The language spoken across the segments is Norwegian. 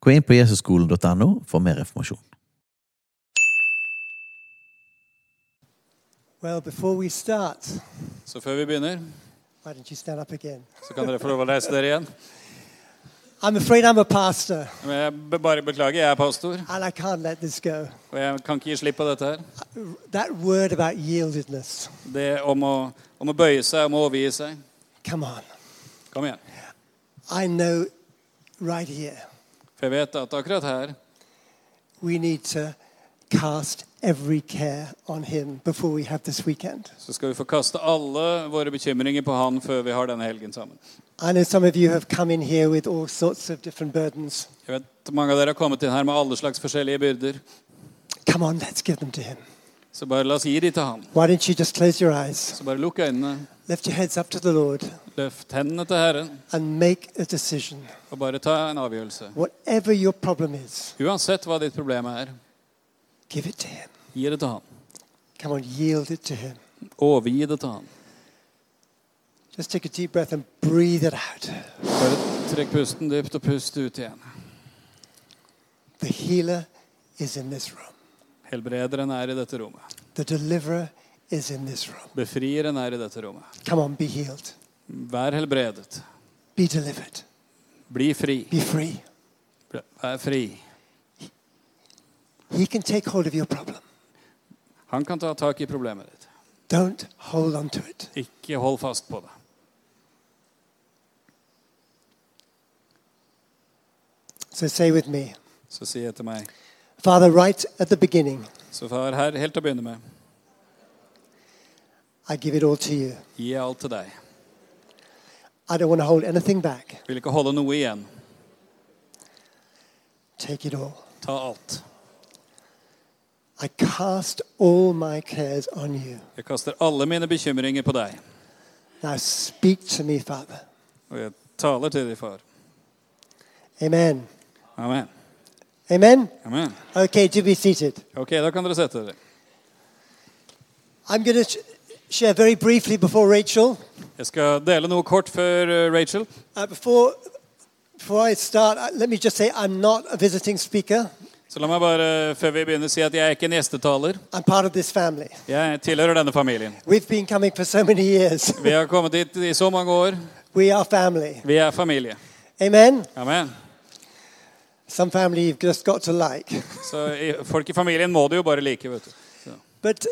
Gå inn på jesusskolen.no for mer informasjon. Well, we start, Så før vi begynner, why don't you stand up again? så kan dere få lov å reise dere igjen. I'm afraid I'm a pastor jeg bare beklager, jeg er pastor, and I can't let this go. og jeg kan ikke gi slipp på dette her. That word about yieldedness. Det om å, om å bøye seg, om å overgi seg. Come on. Kom igjen. I know right here For jeg vet at akkurat her we need to cast every care on Him before we have this weekend. så skal vi få kaste alle våre bekymringer på Han før vi har denne helgen sammen. I know some of you have come in here with all sorts of different burdens. Jeg vet Mange av dere har kommet inn her med alle slags forskjellige byrder. Come on, let's give them to Him. Så bare la oss gi det til Han. Why don't you just close your eyes, Så bare lukk øynene, lift your heads up to the Lord, løft hendene til Herren, and make a decision. og bare ta en avgjørelse. Whatever your problem is, Uansett hva ditt problem er, give it to Him. gi det til Han. Come on, yield it to Him. Overgi det til Han. Just take a deep breath and breathe it out. Bare trekk pusten dypt og pust ut igjen. The healer is in this room. Helbrederen er i dette rommet. The deliverer is in this room. Befrieren er i dette rommet. Come on, be healed. Vær helbredet. Be delivered. Bli fri. Be free. Vær fri. He can take hold of your problem. Han kan ta tak i problemet ditt. Don't hold on to it. Ikke hold fast på det. So say with me Så si etter meg. Father, right at the beginning, Så far, her, helt til å begynne med, I give it all to you. gi alt til deg. I don't want to hold anything back. Vil ikke holde noe igjen. Take it all. Ta alt. I cast all my cares on you. Jeg kaster alle mine bekymringer på deg. Now speak to me, Father. Og jeg taler til deg, far. Amen. Amen. Amen. Amen. Okay, to be seated. Ok, da kan dere sette dere. I'm going to share very briefly before Rachel. Jeg skal dele noe kort før eh, Rachel. Uh, before, before I start, uh, let me just say I'm not a visiting speaker. Så la meg bare, før vi begynner, si at jeg er ikke en gjestetaler. I'm part of this family. Jeg tilhører denne familien. We've been coming for so many years. Vi har kommet hit i så mange år. we are family. Vi er familie. Amen. Amen. Some family you've just got to like. Så i- folk i familien må du jo bare like, vet du. Så. But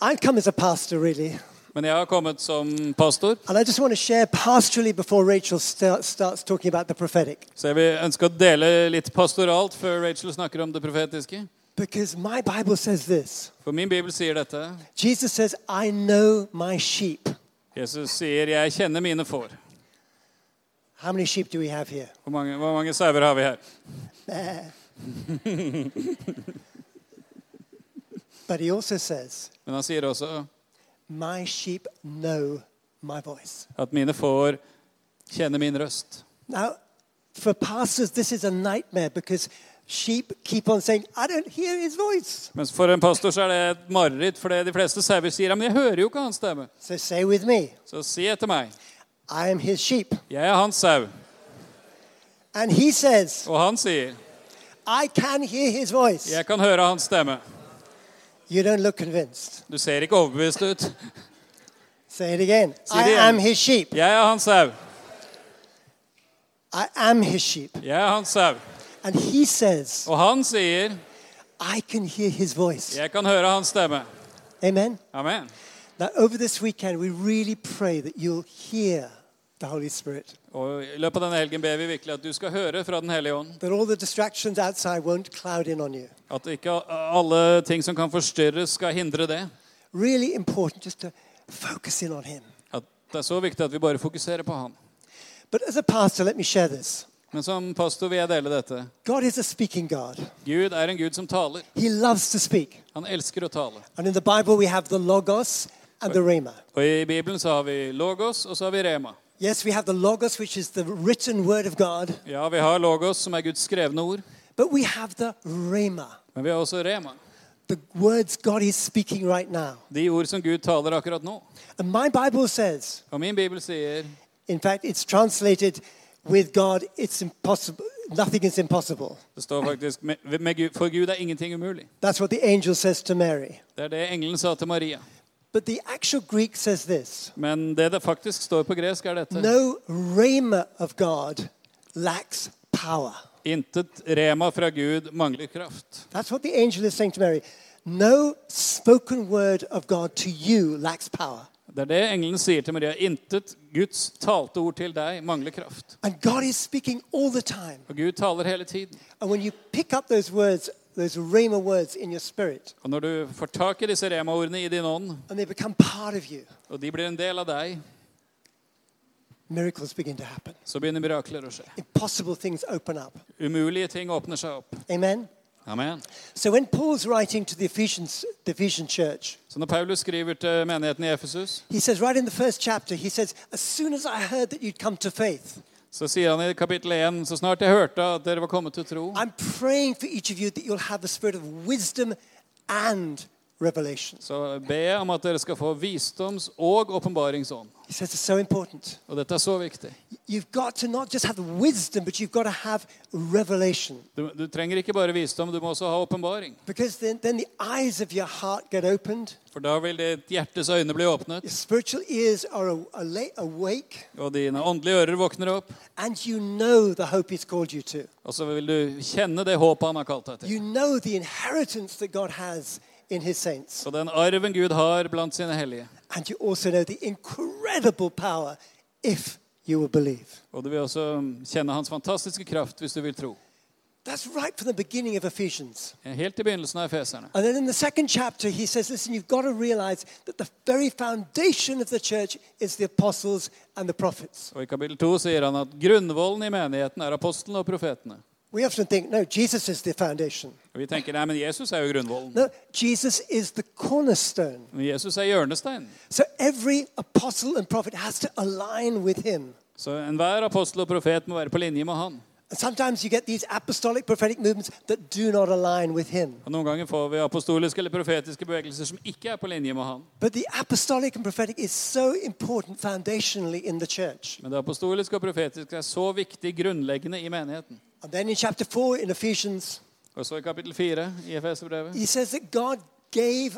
I come as a pastor, really. Men jeg har kommet som pastor, And I just want to share pastorally before Rachel start, starts talking about the prophetic. så jeg vil ønske å dele litt pastoralt før Rachel snakker om det profetiske. Because my Bible says this For min bibel sier dette. Jesus says, I know my sheep. Jesus sier, 'Jeg kjenner mine får'. How many sheep do we have here? Hvor mange, hvor mange sauer har vi her? But he also says, Men han sier også My sheep know my voice. at mine får kjenne min røst. Now, for pastors, this is a nightmare because sheep keep on saying, I don't hear his voice. Mens for en pastor så er det et mareritt, for de fleste sauer sier, 'Ja, men jeg hører jo ikke hans stemme'. So say with me, Så si etter meg. I am his sheep. Jeg er hans sau. And he says, Og han sier, I can hear his voice. 'Jeg kan høre hans stemme'. You don't look convinced. Du ser ikke overbevist ut. Say it again. I am his sheep. Jeg er hans sau. I am his sheep. Jeg er hans sau. And he says, Og han sier, I can hear his voice. 'Jeg kan høre hans stemme'. Amen. Amen. Now, over this weekend, we really pray that you'll hear the Holy Spirit, Og I løpet av denne helgen ber vi virkelig at du skal høre fra Den hellige ånd. At ikke alle ting som kan forstyrres, skal hindre det. Really. At det er så viktig at vi bare fokuserer på a pastor. Men som pastor vil jeg dele dette. Gud er en Gud som taler. Han elsker å tale. And in the Bible, we have the Logos and the Rhema. Og I Bibelen så har vi Logos, og så har vi Rema. Yes, we have the Logos, which is the written word of God, Ja, vi har Logos, som er Guds skrevne ord. but we have the Rhema, Men vi har også Rema. the words God is speaking right now. De ord som Gud taler akkurat nå. And my Bible says, Og min bibel sier in fact, it's translated with God, it's impossible. Nothing is impossible. Det står faktisk med, med Gud, For Gud er ingenting umulig. That's what the angel says to Mary. Det er det engelen sa til Maria. But the actual Greek says this Men det det faktisk står på gresk, er dette. No rhema of God lacks power. Intet Rema fra Gud mangler kraft. That's what the angel is saying to Mary. No spoken word of God to you lacks power. Det er det engelen sier til Maria. Intet Guds talte ord til deg mangler kraft. And God is speaking all the time. Og Gud taler hele tiden. And when you pick up those words, those rhema words in your spirit, Og når du får tak i disse Rema-ordene i din ånd, and they become part of you, og de blir en del av deg, miracles begin to happen. så begynner mirakler å skje. Impossible things open up. Umulige ting åpner seg opp. Amen. Amen. So when Paul's writing to the Ephesians, the Ephesian church, Så når Paulus skriver til menigheten i Efesus, he says right in the first chapter, he says, as soon as I heard that you'd come to faith, så sier han i kapittel 1 Så snart jeg hørte at dere var kommet til tro, I'm praying for each of you that you'll have the spirit of wisdom and revelation. så be om at dere skal få visdoms- og åpenbaringsånd. He says it's so important. Og dette er så viktig. You've got to not just have wisdom, but you've got to have revelation. Du, du trenger ikke bare visdom, du må også ha åpenbaring. Because then, then the eyes of your heart get opened, For da vil ditt hjertes øyne bli åpnet, your spiritual ears are awake, og dine åndelige ører våkner opp. and you know the hope He's called you to. Og så vil du kjenne det håpet han har kalt deg til. You know the inheritance that God has in His saints. Og den arven Gud har blant sine hellige. And you also know the incredible power if you will believe. Og du vil også kjenne hans fantastiske kraft hvis du vil tro. That's right from the beginning of Ephesians. Helt i begynnelsen av Efeserne. And then in the second chapter, he says, listen, you've got to realize that the very foundation of the church is the apostles and the prophets. Og I kapittel 2 sier han at grunnvollen i menigheten er apostlene og profetene. We often think, no, Jesus is the foundation. Og Vi tenker nei, men Jesus er jo grunnvollen. No, Jesus is the cornerstone. Men Jesus er hjørnesteinen. So every apostle and prophet has to align with him. Så enhver apostel og profet må være på linje med han. And sometimes you get these apostolic prophetic movements that do not align with him. Og Noen ganger får vi apostoliske eller profetiske bevegelser som ikke er på linje med ham. But the apostolic and prophetic is so important foundationally in the church. Men det apostoliske og profetiske er så viktig grunnleggende i menigheten. And then in chapter 4 in Ephesians, Og så i kapittel 4 i Efeserbrevet he says that God gave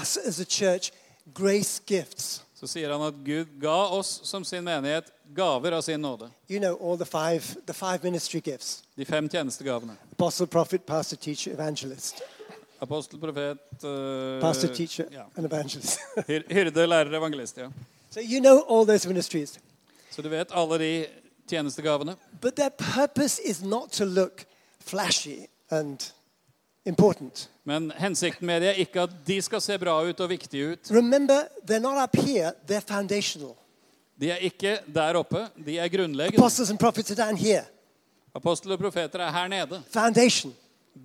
us as a church grace gifts. Så sier han at Gud ga oss som sin menighet gaver av sin nåde. You know all the five, the five ministry gifts De fem tjenestegavene. apostle, prophet, pastor, teacher, evangelist. Apostel, profet uh, Pastor, teacher, ja. and evangelist. Hyrde, lærer, evangelist. ja. so you know all those ministries. Så du vet alle de tjenestegavene. But their purpose is not to look flashy and important. Men hensikten med det er ikke at de skal se bra ut og viktige ut. Remember, they're not up here, they're foundational. De er ikke der oppe, de er grunnleggende. Apostles and prophets are down here. Apostler og profeter er her nede. Foundation.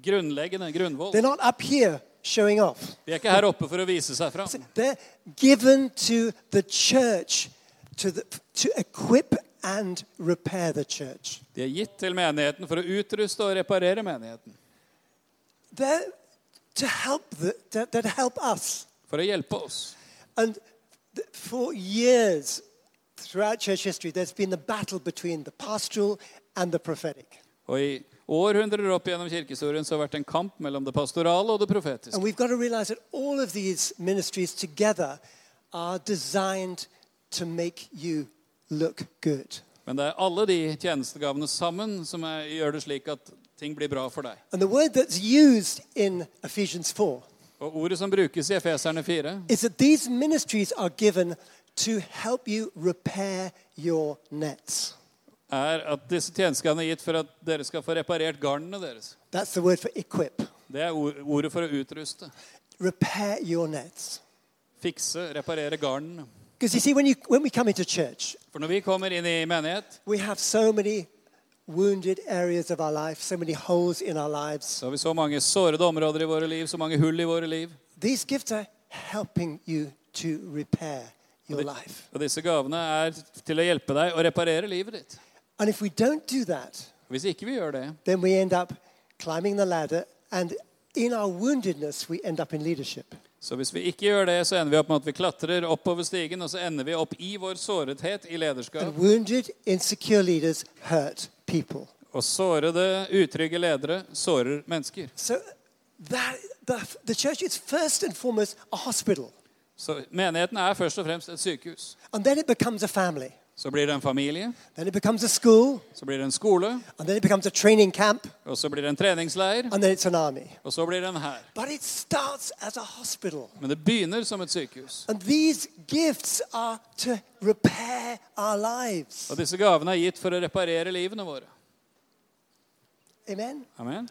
Grunnleggende, grunnvoll. They're not up here showing off. De er ikke her oppe for å vise seg fram. They're given to the church to, the, to equip and repair the church. De er gitt til menigheten for å utruste og reparere menigheten. They're to help, the, to, to help us. For å hjelpe oss. And for years throughout church history, there's been a battle between the pastoral and the prophetic. Og i århundrer opp gjennom kirkehistorien så har det vært en kamp mellom det pastorale og det profetiske. And we've got to realize that all of these ministries together are designed to make you look good. Men det er alle de tjenestegavene sammen som er, gjør det slik at ting blir bra for deg. And the word that's used in Ephesians 4 Og ordet som brukes i Efeserne 4, is that these ministries are given to help you repair your nets. er at disse tjenestene er gitt for at dere skal få reparert garnene deres. That's the word for equip. Det er ord- ordet for å utruste. Repair your nets. Fikse, reparere garnene. Because you see, when, you, when we come into church, For når vi kommer inn i menighet, we have so many wounded areas of our life, so many holes in our lives. Så har vi så mange sårede områder i liv, så hull i liv. These gifts are helping you to repair your life. Og disse gavene er til å hjelpe deg å reparere livet ditt. And if we don't do that, Hvis ikke vi gjør det, then we end up climbing the ladder, and in our woundedness, we end up in leadership. så hvis vi ikke gjør det, så ender vi opp med at vi klatrer oppover stigen, og så ender vi opp i vår sårethet i lederskap. And wounded, insecure leaders hurt people. Og sårede, utrygge ledere sårer mennesker. So that, the, the church is first and foremost a hospital, Så menigheten er først og fremst et sykehus. and then it becomes a family, Så blir det en familie, then it becomes a school, så blir det en skole, and then it becomes a training camp, og så blir det en treningsleir, and then it's an army. og så blir det en hær. But it starts as a hospital. Men det begynner som et sykehus. And these gifts are to repair our lives. Og disse gavene er gitt for å reparere livene våre. Amen? Amen.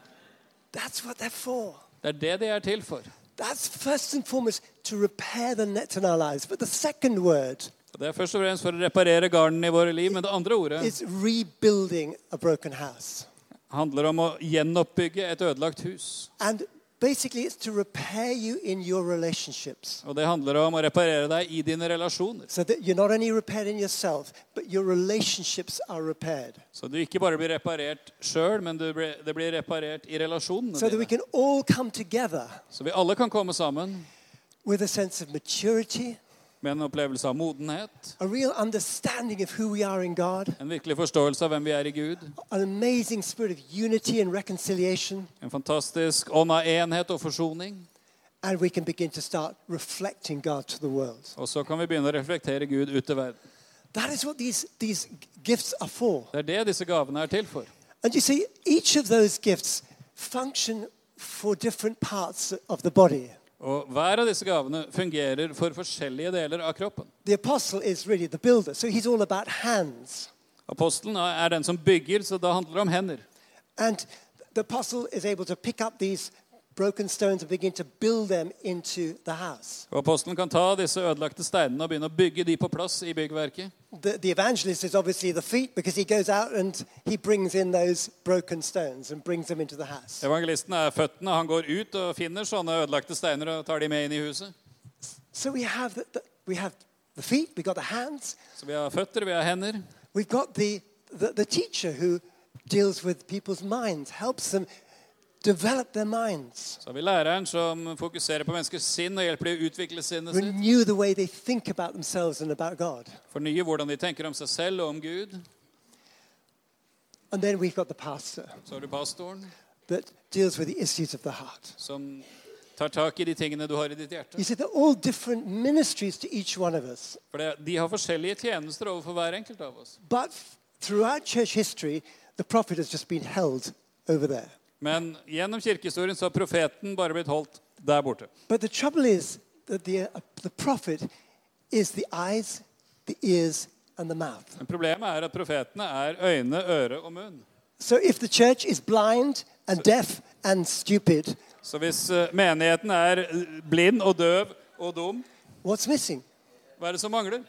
That's what they're for. Det er det de er til for. That's first and foremost to repair the net in our lives. But the second word det er først og fremst for å reparere garnen i våre liv, men det andre ordet rebuilding a broken house. handler om å gjenoppbygge et ødelagt hus. And basically, it's to repair you in your relationships. Og det handler om å reparere deg i dine relasjoner. So that you're not only repaired in yourself, but your relationships are repaired. Så du ikke bare blir reparert sjøl, men det blir reparert i relasjonene So that we dine. can all come together Så vi alle kan komme sammen with a sense of maturity, med en opplevelse av modenhet, a real of who we are in God, en virkelig forståelse av hvem vi er i Gud, an of unity and en fantastisk ånd av enhet og forsoning. and we can begin to start reflecting God to the world. Og så kan vi begynne å reflektere Gud ut til verden. That is what these, these gifts are. Det er det disse gavene er til for. And you see, each of those gifts function for different parts of the body. Og hver av disse gavene fungerer for forskjellige deler av kroppen. The apostle is really the builder, so he's all about hands. Apostelen er den som bygger, så da handler det om hender. And the apostle is able to pick up these broken stones and begin to build them into the house. Og Apostelen kan ta disse ødelagte steinene og begynne å bygge de på plass i byggverket. The, the evangelist is obviously the feet because he goes out and he brings in those broken stones and brings them into the house. Evangelisten er føttene. Han går ut og finner sånne ødelagte steiner og tar de med inn i huset. So we have the, the, we have the feet, we've got the hands, Så vi har føtter, vi har hender. we've got the, the, the teacher who deals with people's minds, helps them develop their minds, Så har vi læreren som fokuserer på menneskers sinn og hjelper dem å utvikle sinnet sitt. renew the way they think about themselves and about God. Fornye hvordan de tenker om seg selv og om Gud. And then we've got the pastor Så har du pastoren that deals with the issues of the heart. som tar tak i de tingene du har i ditt hjerte. You see, they're all different ministries to each one of us. For det, de har forskjellige tjenester overfor hver enkelt av oss. But throughout church history, the prophet has just been held over there. Men gjennom kirkehistorien så har profeten bare blitt holdt der borte. But the trouble is that the, uh, the prophet is the eyes, the ears, and the mouth. Men problemet er at profetene er øyne, øre og munn. So if the church is blind and deaf and stupid, Så hvis eh, menigheten er blind og døv og dum, what's missing? hva er det som mangler?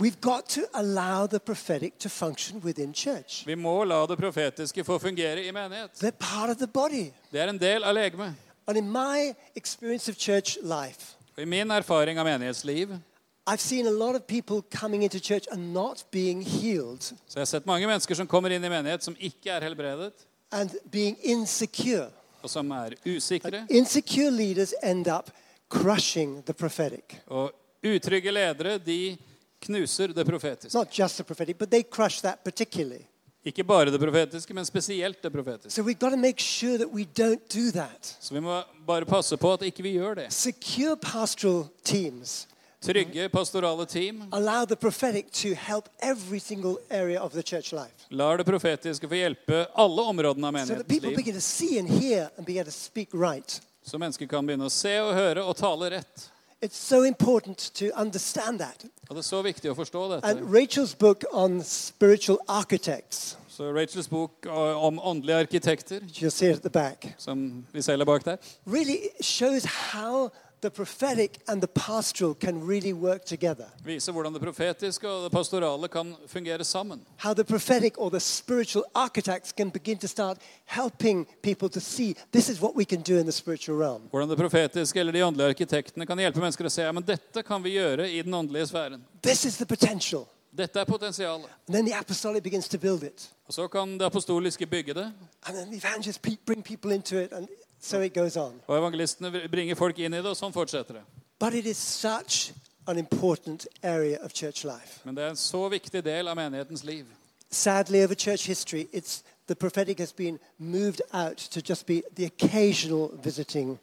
We've got to allow the prophetic to function within church. Vi må la det profetiske få fungere i menighet. They're part of the body. Det er en del av legemet. And in my experience of church life, I min erfaring av menighetsliv I've seen a lot of people coming into church and not being healed så jeg har sett mange mennesker som kommer inn i menighet som ikke er helbredet, and being insecure. og som er usikre. Insecure leaders end up crushing the prophetic. Og utrygge ledere de knuser det profetiske. Not just the prophetic, but they crush that particularly. Ikke bare det profetiske, men spesielt det profetiske. So we've got to make sure that we don't do. Så vi må bare passe på at ikke vi gjør det. Secure pastoral teams Trygge pastorale team allow the prophetic to help every single area of the church life. lar det profetiske få hjelpe alle områdene av So that menighetens people liv. begin to see and hear and begin to speak right. Så mennesker kan begynne å se og høre og tale rett. It's so important to understand that. Og det er så viktig å forstå And dette. Rachel's book on spiritual architects, Så Rachels bok om åndelige arkitekter, see it at the back, som vi selger bak der, really shows how the prophetic and the pastoral can really work together. Vise hvordan det profetiske og det pastorale kan fungere sammen. How the prophetic or the spiritual architects can begin to start helping people to see this is what we can do in the spiritual realm. Hvordan det profetiske eller de åndelige arkitektene kan hjelpe mennesker å se ja, men dette kan vi gjøre i den åndelige sfæren. This is the potential. Dette er potensialet. And then the apostolic begins to build it. Og så kan det apostoliske bygge det, And then the evangelists bring people into it, and so it goes on. og evangelistene bringer folk inn i det, og sånn fortsetter det. But it is such an important area of church life. Men det er en så viktig del av menighetens liv. Sadly, over church history, it's the prophetic has been moved out to just be the occasional visiting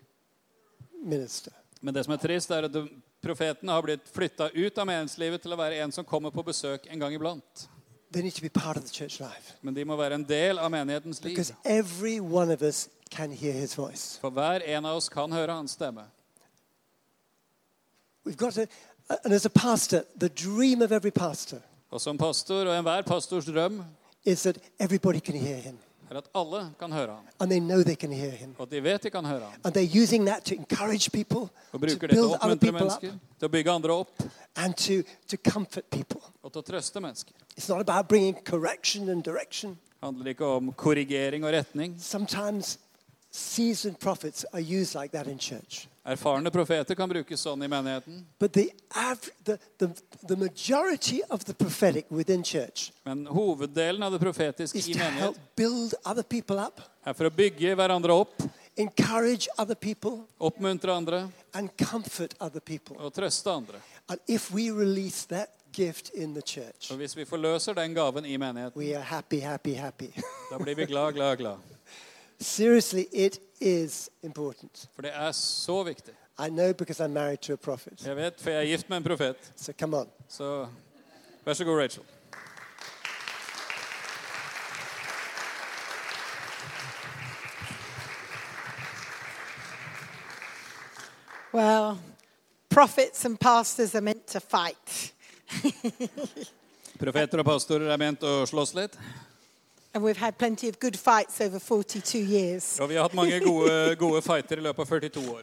minister. Men det som er trist, er at profetene har blitt flytta ut av menighetslivet til å være en som kommer på besøk en gang iblant. They need to be part of the church life Men de må være en del av menighetens liv. because every one of us can hear his voice. For hver en av oss kan høre hans stemme. We've got to, and as a pastor, the dream of every pastor Og som pastor og enhver pastors drøm is that everybody can hear him er at alle kan høre ham. and they know they can hear him. Og de vet de kan høre ham. And they're using that to encourage people, Og to bruker det til å build other oppmuntre people up, mennesker, til å bygge andre opp and to, to comfort people. og til å trøste mennesker. It's not about bringing correction and direction. Det handler ikke om korrigering og retning. Sometimes seasoned prophets are used like that in church. Erfarne profeter kan brukes sånn i menigheten. But the, the, the, the majority of the prophetic within church Men hoveddelen av det profetiske is i to help menighet build other people up, er for å bygge hverandre opp, encourage other people, oppmuntre andre and comfort other people. og trøste andre. And if we release that gift in the church, Og hvis vi forløser den gaven i menigheten, we are happy, happy, happy. da blir vi glad, glad, glad. Seriously, it is important. For det er så viktig. I know because I'm married to a prophet. Jeg vet, for jeg er gift med en profet. So come on. Så vær så god, Rachel. Well, prophets and pastors are meant to fight. Profeter og pastorer er ment å slåss litt. And we've had plenty of good fights over 42 years. Og vi har hatt mange gode, gode fighter i løpet av 42 år.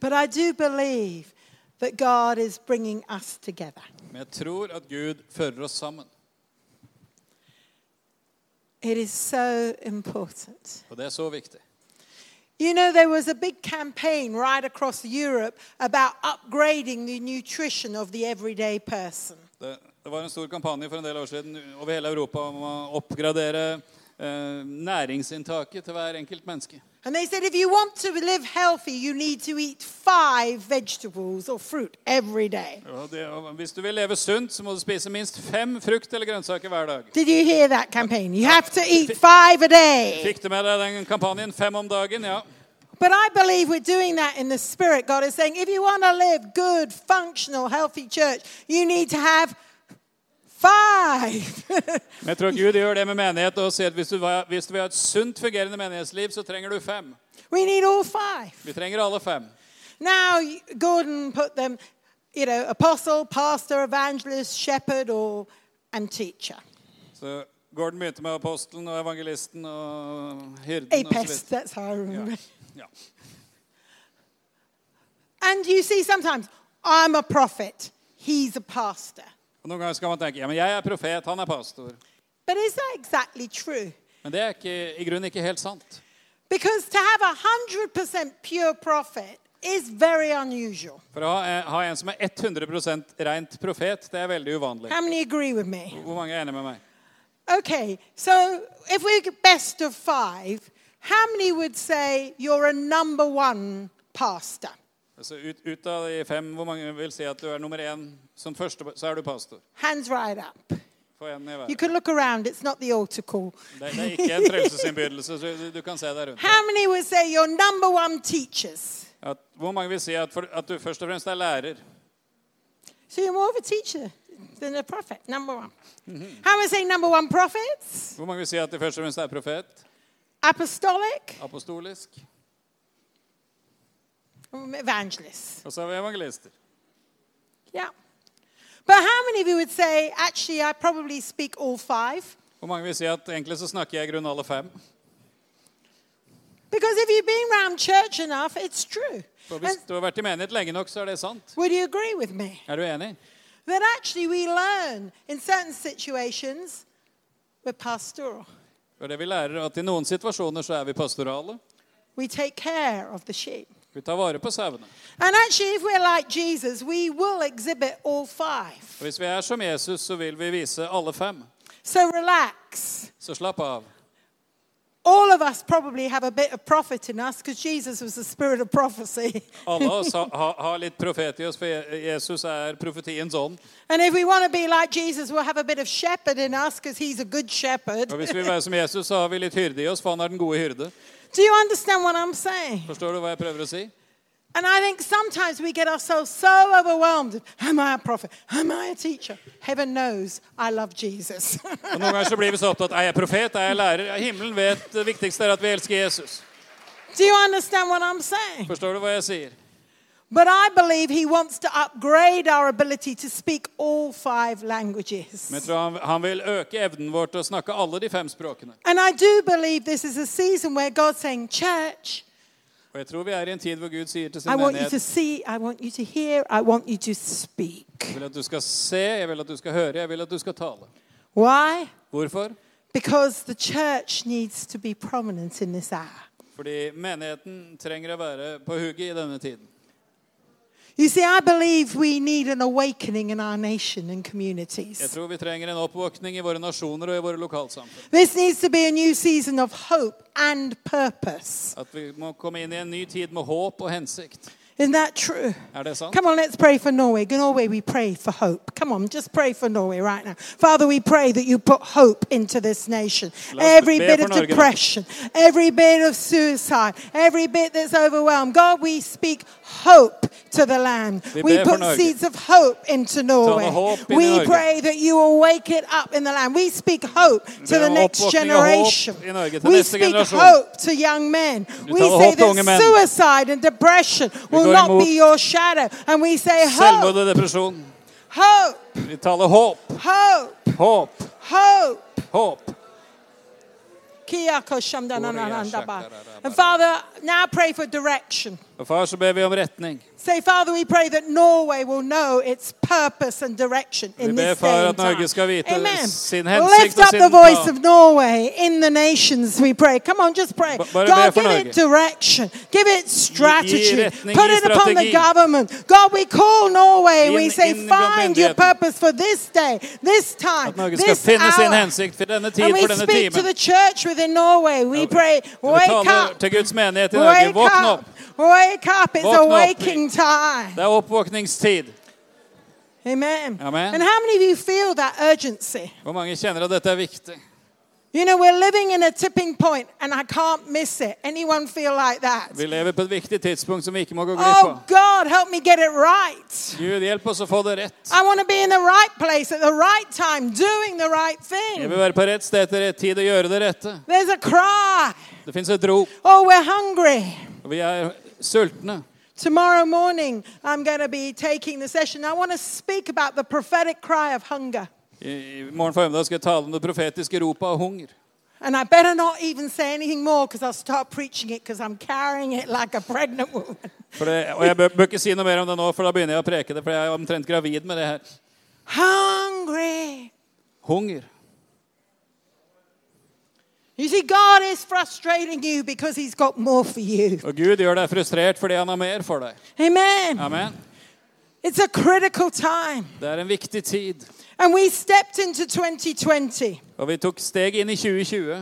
But I do believe that God is bringing us together. Men jeg tror at Gud fører oss sammen. It is so important. Og det er så viktig. You know, there was a big campaign right across Europe about upgrading the nutrition of the everyday person. Det, det var en stor kampanje for en del år siden over hele Europa om å oppgradere eh, næringsinntaket til hver enkelt menneske. And they said if you want to live healthy, you need to eat five vegetables or fruit every day. Hvis du vil leve sunt, så må du spise minst fem frukt eller grønnsaker hver dag. Did you hear that campaign? You have to eat five a day. Fikk du med deg den kampanjen Fem om dagen? Ja. But I believe we're doing that in the spirit. God is saying, if you want to live good, functional, healthy church, you need to have five. Men jeg tror Gud gjør det med menighet og sier at hvis du, hvis du vil ha et sunt fungerende menighetsliv, så trenger du fem. we need all five. Vi trenger alle fem. Now, Gordon put them, you know, apostle, pastor, evangelist, shepherd, or and teacher. So Gordon begynte med apostelen og evangelisten og hyrden. og så Apest, that's how I remember. Ja. And you see, sometimes I'm a prophet, he's a pastor. Og Noen ganger skal man tenke ja, men jeg er profet, han er pastor. But is that exactly true? Men det er ikke, i grunnen ikke helt sant. Because to have a 100% pure prophet is very unusual. For å ha, ha en som er 100 rent profet, det er veldig uvanlig. How many agree with me? Hvor mange er enig med meg? Okay, so if we're best of five, how many would say you're a number one pastor? Altså ut, ut av de fem, hvor mange vil si at du er nummer én? Som første, så er du pastor. Hands right up. Få en i You can look around, it's not the altar call. Det, det er ikke en frelsesinnbydelse, så du, du kan se deg rundt. How many would say you're number one teachers? At, hvor mange vil si at, for, at du først og fremst er lærer? So you're more of a teacher than a prophet, number one. How would say number one prophets? Hvor mange vil si at du først og fremst er profet? Apostolic? Apostolisk? Um, Evangelists. Og så er vi evangelister. Yeah. But how many of you would say, actually, I probably speak all five? Hvor mange vil si at egentlig så snakker jeg i grunnen alle fem? Because if you've been around church enough, it's true. For hvis And du har vært i menighet lenge nok, så er det sant. would you agree with me? Er du enig? That actually we learn in certain situations we're pastoral. For det vi lærer at i noen situasjoner så er vi pastorale. We take care of the sheep. Vi tar vare på sauene. And actually, if we're like Jesus, we will exhibit all five. Og hvis vi er som Jesus, så vil vi vise alle fem. So relax. Så slapp av. All of us probably have a bit of prophet in us because Jesus was the spirit of prophecy. Alle oss har, har- har litt profet i oss, for Jesus er profetiens ånd. and if we want to be like Jesus, we'll have a bit of shepherd in us because he's a good shepherd. Og hvis vi vil være som Jesus, så har vi litt hyrde i oss, for han er den gode hyrde. Do you understand what I'm saying? Forstår du hva jeg prøver å si? And I think sometimes we get ourselves so overwhelmed. Am I a prophet? Am I a teacher? Heaven knows I love Jesus. Og Noen ganger så blir vi så opptatt er jeg profet, er jeg lærer? Himmelen vet det viktigste er at vi elsker Jesus. Do you understand what I'm saying? Forstår du hva jeg sier? But I believe he wants to upgrade our ability to speak all five languages. Men han, han vil øke evnen vår til å snakke alle de fem språkene. And I do believe this is a season where God's saying, Church, Og jeg tror vi er i en tid hvor Gud sier til sin I want you to menighet see, I want you to hear, I want you to speak. Jeg vil at du skal se, jeg vil at du skal høre, jeg vil at du skal tale. Why? Hvorfor? Because the church needs to be prominent in this hour. Fordi menigheten trenger å være på hugget i denne tiden. You see, I believe we need an awakening in our nation and Jeg communities. tror vi trenger en oppvåkning i våre nasjoner og i våre lokalsamfunn. This needs to be a new season of hope and purpose. At vi må komme inn i en ny tid med håp og hensikt. Isn't that true? Er det sant? Come on, let's pray for Norway. Norway, we pray for hope. Come on, just pray for Norway right now. Father, we pray that you put hope into this nation. Every bit of depression, every bit of suicide, every bit that's overwhelmed. God, we speak hope to the land. We put seeds of hope into Norway. hopp inn i We pray that you will wake it up in the land. We speak hope to the next oppvåkning og håp generation. We speak hope to young men. We say that suicide and depression will går not imot be your shadow. And we say Selvmord hope, og depresjon. hope, Vi taler håp, hope, håp, hope. håp. And Father, now pray for direction. Og far, så ber vi om retning. Say, Father, we pray that Norway will know its purpose and direction in this day and time. Amen. sin Lift up the voice of Norway in the nations, we pray. Come on, just pray. God, give it direction. Give it strategy. Put it upon the government. God, we call Norway we say, find your purpose for this day, this time, At Norge skal this hour. hensikt for denne And we speak to the church within Norway. We pray, wake up. til Guds menighet i Norge. Wake up. Wake up. It's Våkn opp. time. Det er oppvåkningstid. Amen. Amen. And how many of you feel that urgency? Hvor mange kjenner at dette er viktig? You know, we're living in a tipping point and I can't miss it. Anyone feel like that? Vi lever på et viktig tidspunkt som vi ikke må gå glipp. Oh, God, help me get it right. Gud, hjelp oss å få det rett. I want to be in the right place at the right time, doing the right thing. vil være på rett sted til rett tid og gjøre det rette. There's a cry. Det finnes et rop, Oh, we're hungry. vi er sultne. Tomorrow morning, I'm going to be taking the session. I want to speak about the prophetic cry of hunger. I morgen formiddag skal jeg tale om det profetiske ropet av hunger. And I better not even say anything more because I'll start preaching it because I'm carrying it like a pregnant woman. For det, og jeg bør, bør ikke si noe mer om det nå, for da begynner jeg å preke det. For jeg er omtrent gravid med det her. Hungry. Hunger. You see, God is frustrating you because He's got more for you. Og Gud gjør deg frustrert fordi han har mer for deg. Amen. Amen. It's a critical time. Det er en viktig tid. And we stepped into 2020. Og vi tok steg inn i 2020.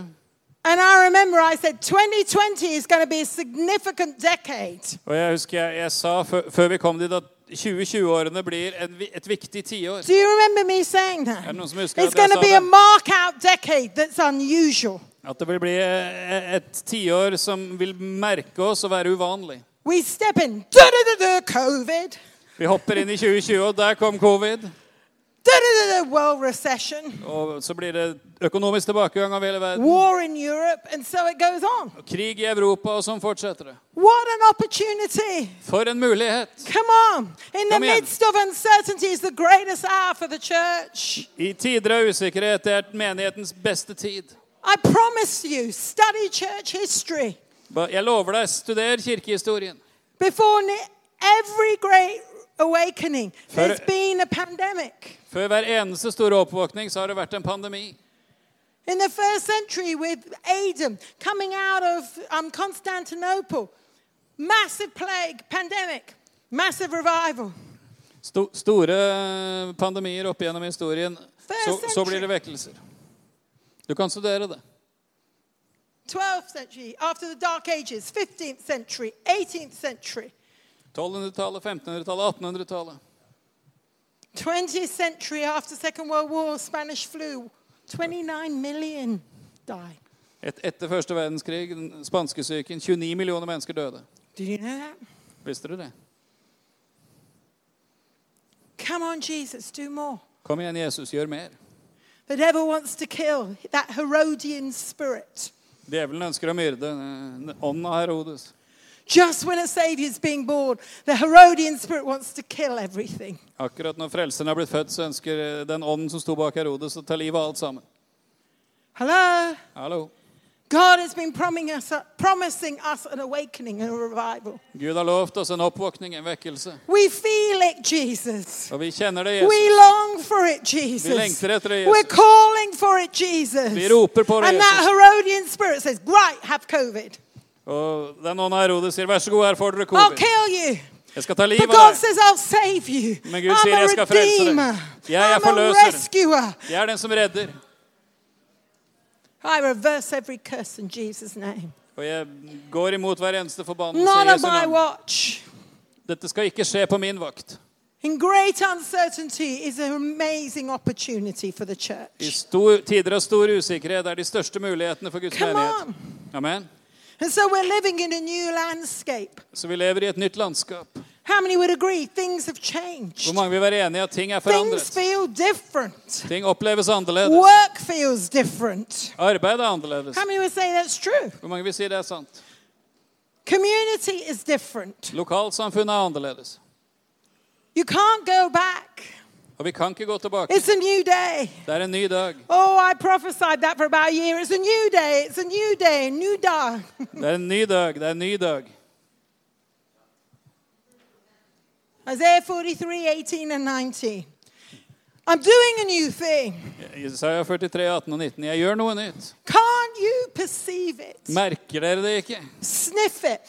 And I remember I said 2020 is going to be a significant decade. Og jeg husker jeg, jeg sa før, vi kom dit at 2020-årene blir en, et viktig tiår. Do you remember me saying that? Er det noen som husker It's at jeg going to sa be a mark out decade that's unusual. At det vil bli eh, et tiår som vil merke oss og være uvanlig. We step in, da da da da, COVID, Vi hopper inn i 2020, og der kom covid. da da da da, world recession, Og så blir det økonomisk tilbakegang av hele verden. war in Europe, and so it goes on. Og krig i Europa, og sånn fortsetter det. What an opportunity! For en mulighet! Come on. In the midst of uncertainty is the greatest hour for the church. I tider av usikkerhet er menighetens beste tid. I promise you, study church history. Jeg lover deg, studer kirkehistorien. Before every great awakening, För- there's been a pandemic. Før hver eneste store oppvåkning så har det vært en pandemi. In the first century, with Adam coming out of um, Constantinople, massive plague, pandemic, massive revival. Sto store pandemier opp gjennom historien. Så, så blir det vekkelser. Du kan studere det. 12th century, after the Dark Ages, 15th century, 18th century, 1200-tallet, 1500-tallet, 1800-tallet. 20th century, after Second World War, Spanish flu, 29 million died. Et, etter første verdenskrig, den spanskesyken, 29 millioner mennesker døde. You know that? Visste du det? Come on, Jesus, do more. Kom igjen, Jesus, gjør mer. The devil wants to kill that Herodian spirit. Djevelen ønsker å myrde eh, ånden av Herodes. Just when a savior is being born, the Herodian spirit wants to kill everything. Akkurat når frelseren har blitt født, så ønsker eh, den ånden som sto bak Herodes, å ta livet av alt sammen. Hello? Hallo. God has been promising us, promising us an awakening and a revival. Gud har lovt oss en oppvåkning, en vekkelse. We feel it, Jesus. Og vi kjenner det, Jesus. We long for it, Jesus. Vi lengter etter det, Jesus. We're calling for it, Jesus. Vi roper på det, Jesus. and that Herodian spirit says, Right, have COVID. Og den ånden av Herodes sier, vær så god, her får dere I'll kill you. Jeg skal ta But livet God av deg. says, I'll save you. Men Gud I'm sier, a "Jeg skal frelse deg." redeemer. Jeg er I'm a forløser. rescuer. Jeg er den som redder. I reverse every curse in Jesus' name. Og jeg går imot hver eneste forbannelse i Jesu my navn. watch. Dette skal ikke skje på min vakt. In great uncertainty is an amazing opportunity for the I church. stor, tider av stor usikkerhet er de største mulighetene for Guds Come menighet. on. Amen. And so we're living in a new landscape. Så vi lever i et nytt landskap. How many would agree things have changed? Hvor mange vil være enige at ting er Things feel different. Ting oppleves annerledes. Work feels different. Arbeid er annerledes. How many would say that's true? Hvor mange vil si det er sant? Community is different. Lokalsamfunnet er annerledes. You can't go back. Og vi kan ikke gå tilbake. It's a new day. Det er en ny dag. Oh, I prophesied that for about a year. It's a new day. It's a new day, new dawn. Det er en ny dag. Det er en ny dag. Isaiah 43, 18 and 19. I'm doing a new thing. Isaiah 43, 18 og 19. Jeg gjør noe nytt. Can't you perceive it? Merker dere det ikke? Sniff it.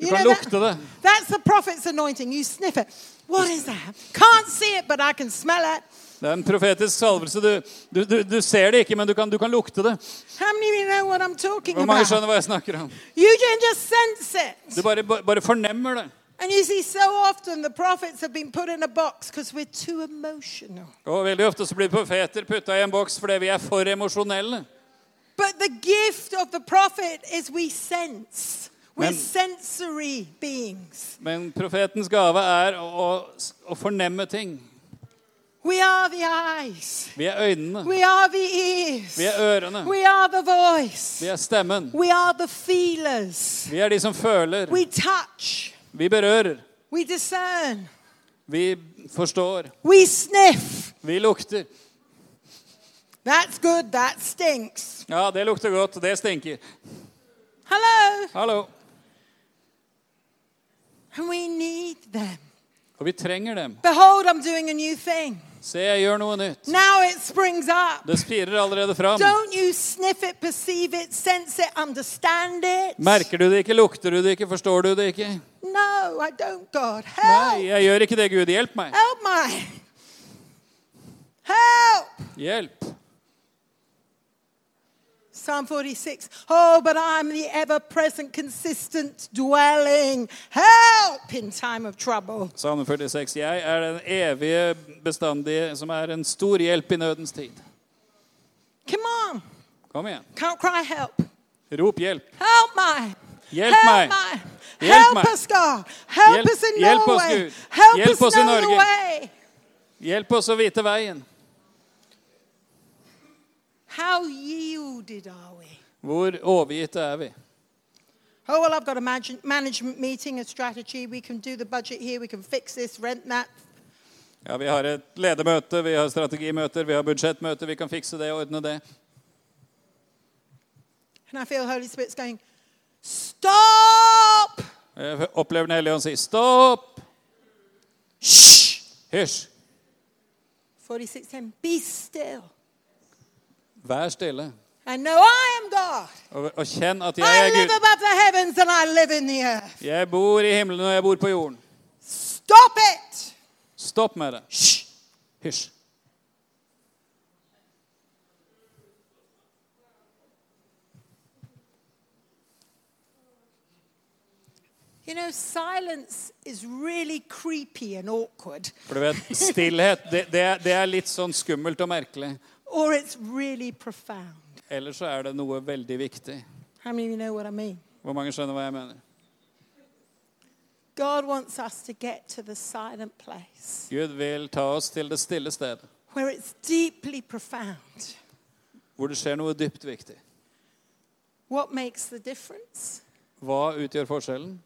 Du You kan know, lukte that, det. that's the prophet's anointing. You sniff it. What is that? Can't see it, but I can smell it. Det er en profetisk salvelse. Du, du, du, du ser det ikke, men du kan, du kan lukte det. Hvor mange skjønner hva jeg snakker om? Du bare, bare fornemmer det. And you see, so often the prophets have been put in a box because we're too emotional. Og veldig ofte så blir profeter putta i en boks fordi vi er for emosjonelle. But the gift of the prophet is we sense. We're Men- sensory beings. Men profetens gave er å, å fornemme ting. We are the eyes. Vi er øynene. We are the ears. Vi er ørene. We are the voice. Vi er stemmen. We are the feelers. Vi er de som føler. We touch. Vi berører. We discern. Vi forstår. We sniff. Vi lukter. That's good. That stinks. Ja, det lukter godt. Det stinker. Hello. Hallo. And we need them. Og vi trenger dem. Behold, I'm doing a new thing. Se, jeg gjør noe nytt. Now it springs up. Det spirer allerede fram. Don't you sniff it, perceive it, sense it, understand it? Merker du det ikke? Lukter du det ikke? Forstår du det ikke? No, I don't, God. Nei, jeg gjør ikke det, Gud. Hjelp meg. Help meg. Help! Hjelp. Psalm 46. Oh, but I'm the ever present, consistent dwelling. Help in time of trouble. Salme 46. Jeg er den evige bestandige som er en stor hjelp i nødens tid. Come on. Kom igjen. Can't cry help. Rop hjelp. Help me. Hjelp help meg. me. Hjelp help meg. us, God. Help us in Norway. Gud. Help Hjelp us oss i Norge. way. Hjelp oss å vite veien. Hvor overgitte er vi? Oh, well, I've got a management meeting, a strategy. We can do the budget here. We can fix this, rent that. Ja, Vi har et ledermøte, vi har strategimøter, vi har budsjettmøter. Vi kan fikse det og ordne det. And I feel Holy Spirit's going, Stop! Jeg opplever Den hellige ånd si stopp! Hysj! Hysj! 46:10. Be still. Vær stille. And know I am God. Og, og kjenn at jeg er live Gud. above the heavens and I live in the earth. Jeg bor i himmelen, og jeg bor på jorden. Stop it! Stopp med det. Hysj. You know, silence is really creepy and awkward, For du vet, stillhet, det, det, er, det er litt sånn skummelt og merkelig. Or it's really profound. Eller så er det noe veldig viktig. How many of you know what I mean? Hvor mange skjønner hva jeg mener? God wants us to get to the silent place Gud vil ta oss til det stille stedet, where it's deeply profound. hvor det skjer noe dypt viktig. What makes the difference? Hva utgjør forskjellen?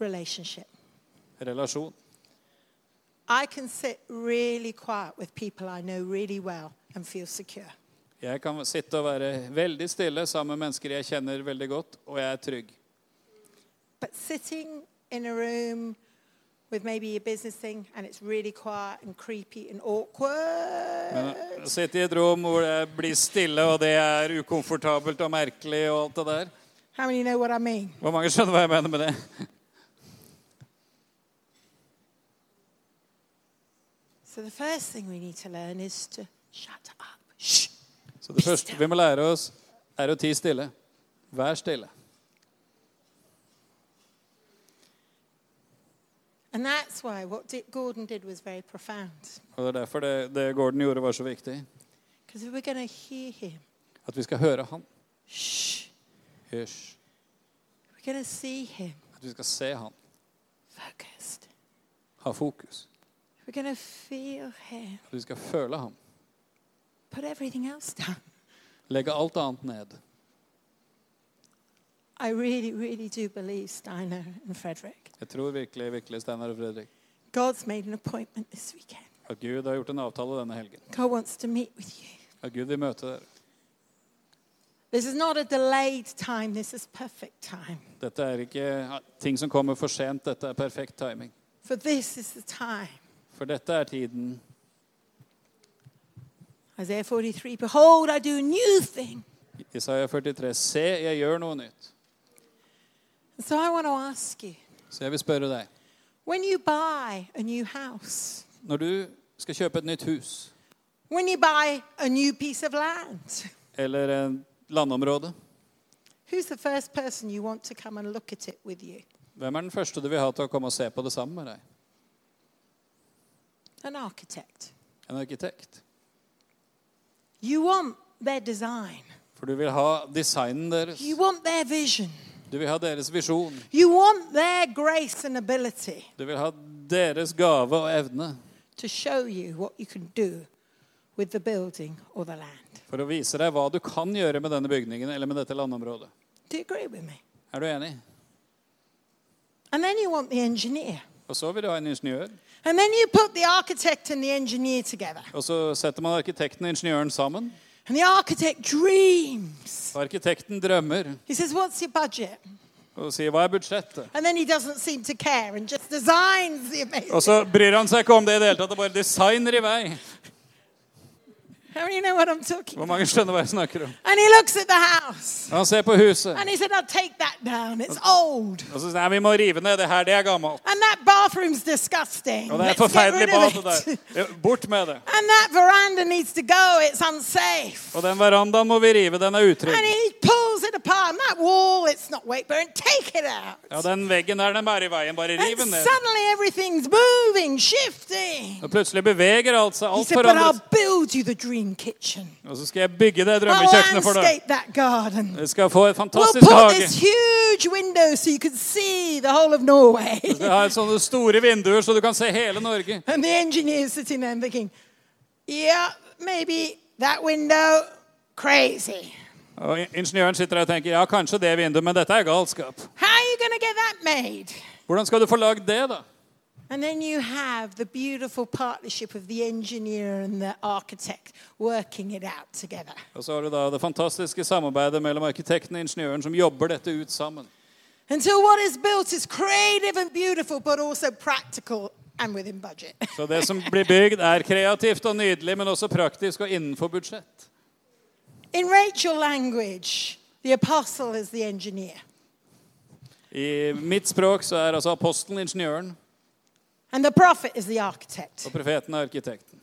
Relationship. Relasjon. I can sit really quiet with people I know really well and feel secure. Jeg kan sitte og være veldig stille sammen med mennesker jeg kjenner veldig godt, og jeg er trygg. But sitting in a room with maybe a business thing and it's really quiet and creepy and awkward. Men å sitte i et rom hvor det blir stille, og det er ukomfortabelt og merkelig og alt det der How many know what I mean? Hvor mange skjønner hva jeg mener med det? So the first thing we need to learn is to shut up. Shh. Så det første vi må lære oss, er å tie stille. Vær stille. And that's why what Gordon did was very profound. Og det er derfor det, det Gordon gjorde, var så viktig. Because we're going to hear him, At vi skal høre han. shh, Hysj. we're going to see him At vi skal se han. focused. Ha fokus. We're feel him. Vi skal føle ham. Put everything else down. Legge alt annet ned. I really, really do believe Steiner and Frederick. Jeg tror virkelig, virkelig, Steinar og Fredrik, God's made an appointment this weekend. at Gud har gjort en avtale denne helgen. God wants to meet with you. At Gud vil møte dere. This is not a delayed time, this is perfect time. Dette er ikke ting som kommer for sent. Dette er perfekt timing. For this is the time. For dette er tiden. Isaiah 43 Behold, I do a new thing. Isaiah 43. Se, jeg gjør noe nytt. So I want to ask you Så jeg vil spørre deg. when you buy a new house, Når du skal kjøpe et nytt hus when you buy a new piece of land, eller en landområde, who's the first person you want to come and look at it with you? hvem er den første du vil ha til å komme og se på det sammen med deg? An architect. En arkitekt. You want their design, For du vil ha designen deres. you want their vision, Du vil ha deres visjon. you want their grace and ability Du vil ha deres gave og evne to show you what you can do with the building or the land. for å vise deg hva du kan gjøre med denne bygningen eller med dette landområdet. Do you agree with me? Er du enig? And then you want the engineer. Og så vil du ha en ingeniør. And then you put the architect and the engineer together. Og så setter man arkitekten og ingeniøren sammen. And the architect dreams. Arkitekten drømmer He says, What's your budget? og sier 'hva er budsjettet'? And then he doesn't seem to care and just designs the amazing. Og så bryr han seg ikke om det i det hele tatt, og bare designer i vei. Know talking Hvor mange skjønner hva jeg snakker om? Han ser på huset, And he said, I'll take that down. It's old. og så sier han vi må rive ned det her, det er gammelt. Og det er forferdelig rid bad, of det it. der. Bort med det. Og den verandaen må vi rive, den er utrygg. It apart. And that wall, it's not weight bearing. Take it out. Ja, den veggen der, den bærer i veien. Bare riv den ned. suddenly everything's moving, shifting. Og plutselig beveger alt seg. Alt said, But I'll forandres. build you the dream kitchen. Og så skal jeg bygge det drømmekjøkkenet for deg. landscape that garden. Jeg skal få We'll fantastisk put hage. this huge window so you can see the whole of Norway. Jeg skal ha sånne store vinduer, så du kan se hele Norge. and the engineer's sitting there thinking, yeah, maybe that window, crazy. Og ingeniøren sitter der og tenker ja, kanskje det vinduet, men dette er galskap. Hvordan skal du få lagd det, da? And then you have the beautiful partnership of the engineer and the architect working it out together. Og så har du da det fantastiske samarbeidet mellom arkitekten og ingeniøren som jobber dette ut sammen. until what is built is creative and beautiful, but also practical and within budget. Så det som blir bygd, er kreativt og nydelig, men også praktisk og innenfor budsjett. In Rachel language, the apostle is the engineer. I mitt språk så er altså apostelen ingeniøren, And the prophet is the architect. og profeten er arkitekten.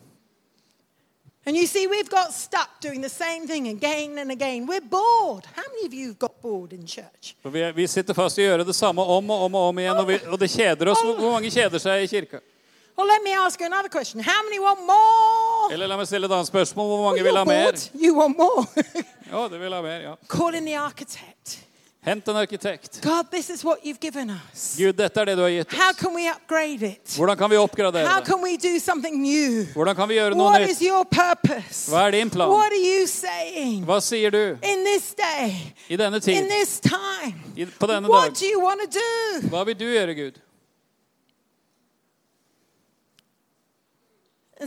And you see, we've got stuck doing the same thing again and again. We're bored. How many of you have got bored in church? For vi, vi sitter fast i å gjøre det samme om og om og om igjen, og, vi, og det kjeder oss. Hvor, hvor mange kjeder seg i kirka? Well, let me ask you another question. How many want more? Eller la meg stille et annet spørsmål. Hvor mange vil ha mer? You want more. Ja, du vil ha mer, ja. Call in the architect. Hent en arkitekt. God, this is what you've given us. Gud, dette er det du har gitt How oss. can we upgrade it? Hvordan kan vi oppgradere How det? can we do something new? Hvordan kan vi gjøre noe What is nytt? your purpose? Hva er din plan? What are you saying? Hva sier du In this day, i denne in tid? this time, I, på denne what dag? do you do? Hva vil du gjøre, Gud?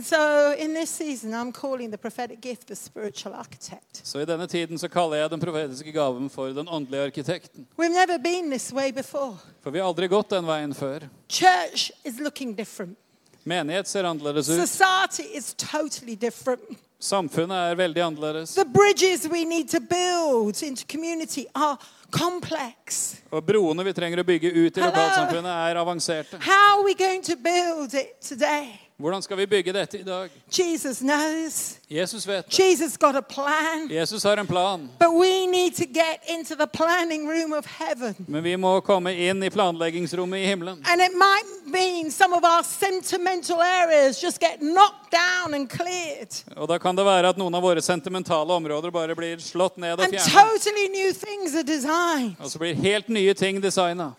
So, in this season, I'm calling the prophetic gift the spiritual architect. Så i denne tiden så kaller jeg den profetiske gaven for den åndelige arkitekten. We've never been this way before. For vi har aldri gått den veien før. Church is looking different. Menighet ser annerledes ut. Society is totally different. Samfunnet er veldig annerledes. The bridges we need to build into community are complex. Og broene vi trenger å bygge ut i lokalsamfunnet, er avanserte. How are we going to build it today? Hvordan skal vi bygge dette i dag? Jesus knows. Jesus vet det. Jesus got a plan. Jesus har en plan. But we need to get into the planning room of heaven. Men vi må komme inn i planleggingsrommet i himmelen. And it might mean some of our sentimental areas just get knocked down and cleared. Og da kan det være at noen av våre sentimentale områder bare blir slått ned og And fjernet. totally new things are designed. Og så blir helt nye ting designa.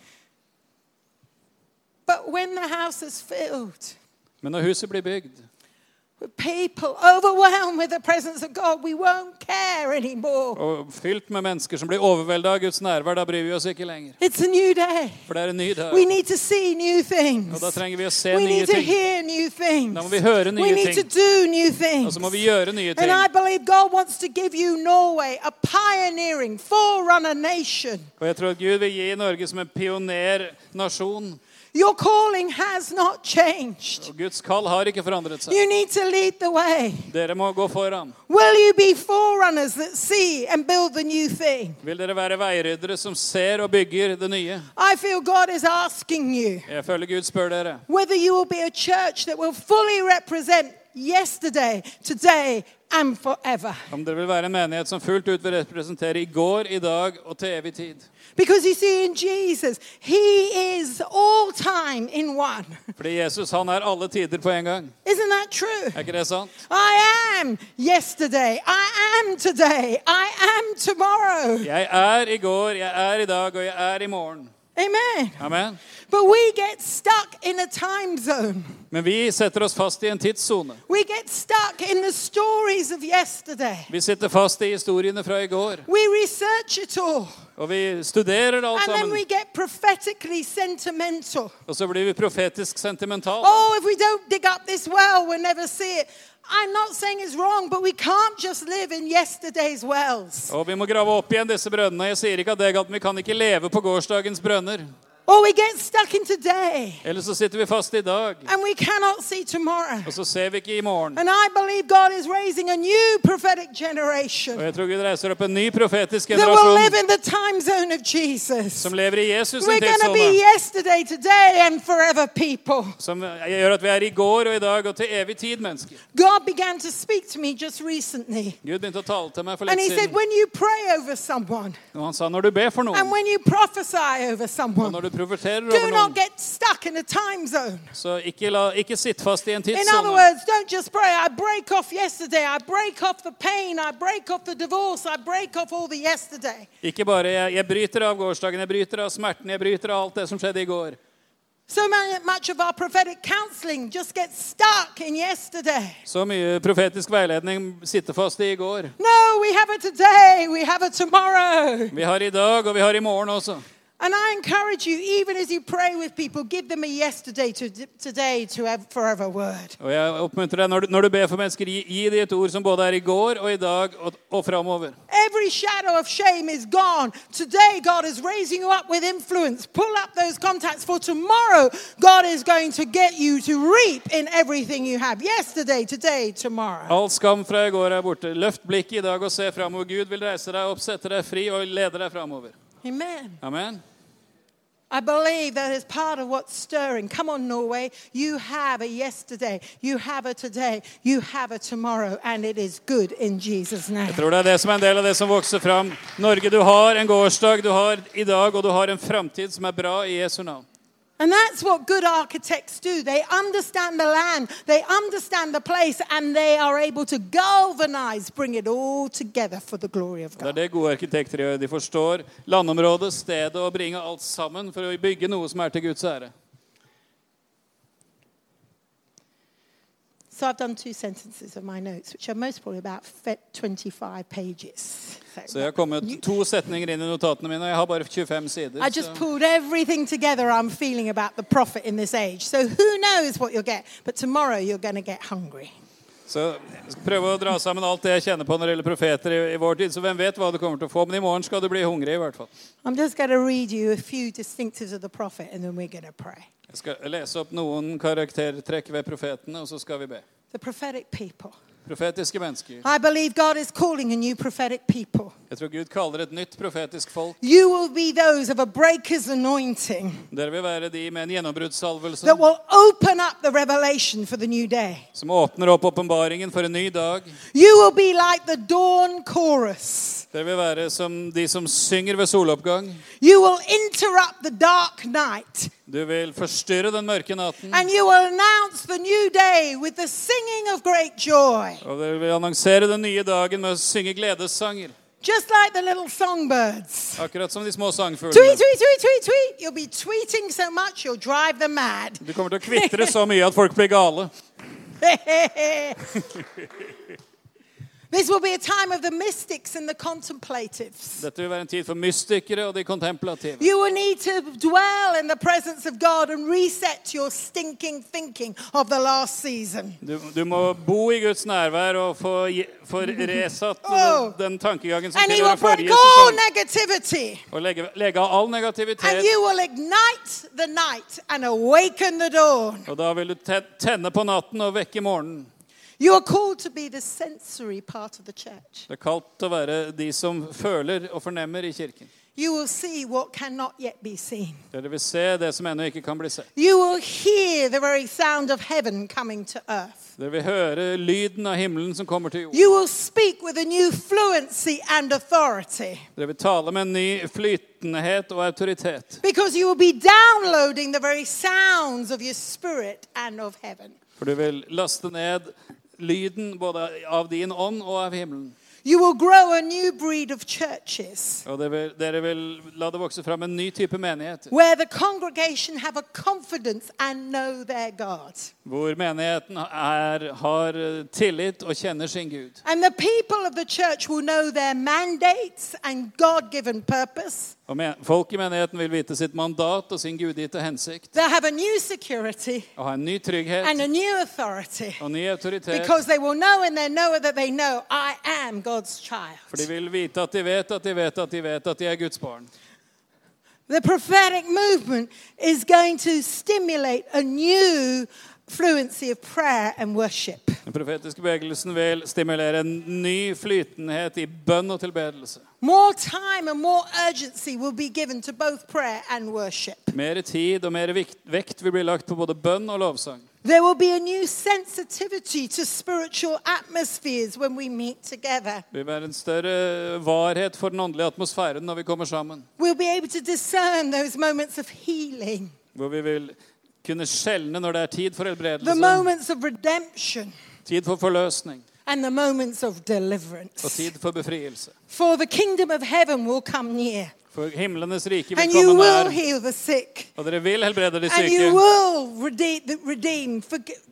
But when the house is filled Men når huset blir bygd, og fylt med mennesker som blir overvelda av Guds nærvær, da bryr vi oss ikke lenger. For det er en ny dag. Og da trenger vi å se We nye ting. Da må vi høre nye We ting. Og så må vi gjøre nye ting. Og jeg tror at Gud vil gi Norge som en pionernasjon. Your calling has not changed. Og Guds kall har ikke forandret seg. You need to lead the way. Dere må gå foran. Will you be forerunners that see and build the new thing? Vil dere være veiryddere som ser og bygger det nye? I feel God is asking you Jeg føler Gud spør dere. whether you will be a church that will fully represent yesterday, today, and forever. Om dere vil være en menighet som fullt ut vil representere i går, i dag og til evig tid. Because you see, in Jesus, He is all time in one. Fordi Jesus han er alle tider på en gang. Isn't that true? Er ikke det sant? I am yesterday. I am today. I am tomorrow. Jeg er i går, jeg er i dag og jeg er i morgen. Amen. Amen. But we get stuck in a time zone. Men vi setter oss fast i en tidssone. We get stuck in the stories of yesterday. Vi sitter fast i historiene fra i går. We research it all. Og vi studerer det alt And then we get prophetically sentimental. Og så blir vi profetisk sentimentale. Oh, if we don't dig up this well, we'll never see it. I'm not saying it's wrong, but we can't just live in yesterday's wells. Og vi må grave opp igjen disse brønnene. Jeg sier ikke at det er galt, men vi kan ikke leve på gårsdagens brønner. Or we get stuck in today Eller så sitter vi fast i dag, and we cannot see tomorrow. og så ser vi ikke i morgen. And I believe God is raising a new prophetic generation Og jeg tror Gud reiser opp en ny profetisk that will live generasjon in the time zone of Jesus. som lever i Jesus sin We're going to be tidssone. yesterday, today, and forever people. Som gjør at vi er i går og i dag og til evig tid mennesker. God began to speak to me just recently. Gud begynte å tale til meg for And litt he said, siden. when you pray over someone Og han sa når du ber for and noen, when you prophesy over og someone, når du profeterer do over not noen, get stuck in a time zone. så ikke, la, ikke sitt fast i en In other tidssone. words, don't just pray, I break off yesterday, I break off the pain, I break off the divorce, I break off all the yesterday. Ikke bare jeg, jeg bryter av gårsdagen, jeg bryter av smerten, jeg bryter av alt det som skjedde i går. So much of our prophetic counseling just gets stuck in yesterday. Så mye profetisk veiledning sitter fast i i går. No, we have it today, we have it tomorrow. Vi har i dag, og vi har i morgen også. And I encourage you, even as you pray with people, give them a yesterday to today to have forever word. Og jeg oppmuntrer deg, når du, når du ber for mennesker, gi, gi dem et ord som både er i går og i dag og, og framover. every shadow of shame is gone. Today, God is raising you up with influence. Pull up those contacts for tomorrow. God is going to get you to reap in everything you have. Yesterday, today, tomorrow. All skam fra i går er borte. Løft blikket i dag og se framover. Gud vil reise deg opp, sette deg fri og lede deg framover. Amen. Amen. I believe that is part of what's stirring. Come on, Norway. You have a yesterday, you have a today, you have a tomorrow, and it is good in Jesus' name. Jeg tror det er det som er en del av det som vokser fram. Norge, du har en gårsdag, du har i dag, og du har en framtid som er bra i Jesu navn. And that's what good architects do. They understand the land, they understand the place, and they are able to galvanize, bring it all together for the glory of God. Det er God. det gode arkitekter gjør. De forstår landområdet, stedet og bringer alt sammen for å bygge noe som er til Guds ære. So I've done two sentences of my notes, which are most probably about 25 pages. Så jeg har kommet to setninger inn i notatene mine, og jeg har bare 25 sider. I just pulled everything together I'm feeling about the prophet in this age. So who knows what you'll get? But tomorrow you're going to get hungry. Så jeg skal prøve å dra sammen alt det jeg kjenner på når det gjelder profeter i, i vår tid. Så hvem vet hva du kommer til å få, men i morgen skal du bli hungrig i hvert fall. I'm just going to read you a few distinctives of the prophet and then we're going to pray. Jeg skal lese opp noen karaktertrekk ved profetene, og så skal vi be. The prophetic people. Profetiske mennesker. I believe God is calling a new prophetic people. Jeg tror Gud kaller et nytt profetisk folk. You will be those of a breaker's anointing Dere vil være de med en gjennombruddssalvelse that will open up the revelation for the new day. som åpner opp åpenbaringen for en ny dag. You will be like the dawn chorus. Dere vil være som de som synger ved soloppgang. You will interrupt the dark night Du vil forstyrre den mørke natten. and you will announce the new day with the singing of great joy. Og dere vil annonsere den nye dagen med å synge gledessanger. Just like the little songbirds. Akkurat som de små Tweet, sangfuglene. tweet, tweet, tweet, tweet. You'll be tweeting so much you'll drive them mad. Du kommer til å kvitre så mye at folk blir gale. this will be a time of the mystics and the contemplatives. Dette vil være en tid for mystikere og de kontemplative. You will need to dwell in the presence of God and reset your stinking thinking of the last season. Du, du må bo i Guds nærvær og få, få resatt Oh. den tankegangen som And He tilhører forrige all sesong. negativity. Og legge, legge av all And negativitet. you will ignite the night and awaken the dawn. Og da vil du tenne på natten og vekke morgenen. You are called to be the sensory part of the church. Er kalt å være de som føler og fornemmer i kirken. You will see what cannot yet be seen. Dere vil se det som ennå ikke kan bli sett. You will hear the very sound of heaven coming to earth. Dere vil høre lyden av himmelen som kommer til jorden. You will speak with a new fluency and authority Dere vil tale med en ny flytenhet og autoritet. because you will be downloading the very sounds of your spirit and of heaven. For du vil laste ned lyden både av din ånd og av himmelen. You will grow a new breed of churches Og dere vil, dere vil la det vokse fram en ny type menighet. where the congregation have a confidence and know their God. Hvor menigheten er, har tillit og kjenner sin Gud. And the people of the church will know their mandates and God given purpose. Og folk i menigheten vil vite sitt mandat og sin gudgitte hensikt. They'll have a new security Og ha en ny trygghet and a new authority og ny autoritet. because they will know in their knower that they know I am God's child. For de vil vite at de vet at de vet at de vet at de er Guds barn. The prophetic movement is going to stimulate a new fluency of prayer and worship. Den profetiske bevegelsen vil stimulere en ny flytenhet i bønn og tilbedelse. More time and more urgency will be given to both prayer and worship. Mer tid og mer vekt vil bli lagt på både bønn og lovsang. There will be a new sensitivity to spiritual atmospheres when we meet together. Det vil være en større varhet for den åndelige atmosfæren når vi kommer sammen. We'll be able to discern those moments of healing, Hvor vi vil kunne skjelne når det er tid for helbredelse, redemption, tid for forløsning and the moments of og deliverance. tid for befrielse. For the kingdom of heaven will come near, For himlenes rike vil and you komme will nær, heal the sick, og dere vil helbrede de and you syke. will redeem, redeem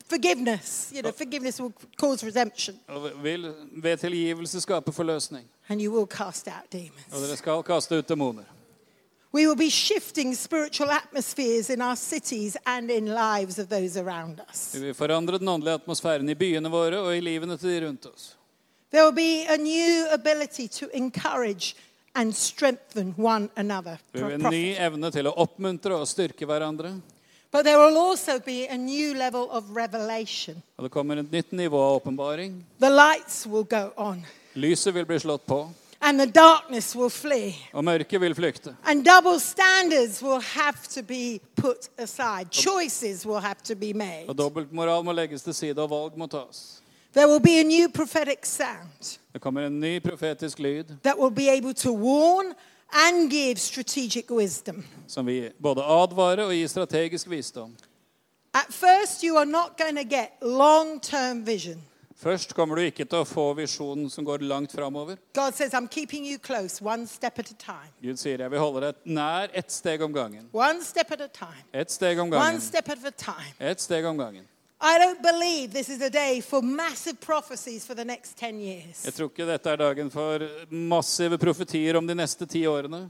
forgiveness. You know, forgiveness will cause redemption, Og vil ved tilgivelse skape forløsning. and you will cast out Og demons. dere skal kaste ut demoner. We will be shifting spiritual atmospheres in our cities and in lives of those around us. Vi vil forandre den åndelige atmosfæren i byene våre og i livene til de rundt oss. There will be a new ability to encourage and strengthen one another. En ny evne til å oppmuntre og styrke hverandre. But there will also be a new level of revelation. Og det kommer et nytt nivå av åpenbaring. The lights will go on, Lyset vil bli slått på, and the darkness will flee. og mørket vil flykte. And double standards will have to be put aside. Choices will have to be made. Og dobbeltmoral må legges til side, og valg må tas. There will be a new prophetic sound Det kommer en ny profetisk lyd that will be able to warn and give strategic wisdom. som vil både advare og gi strategisk visdom. At first, you are not going to get long term vision. Først kommer du ikke til å få visjonen som går langt framover. Gud sier jeg vil holde deg nær ett steg om gangen. Ett steg om gangen. Ett steg om gangen. I don't believe this is a day for massive prophecies for the next 10 years. Jeg tror ikke dette er dagen for massive profetier om de neste ti årene.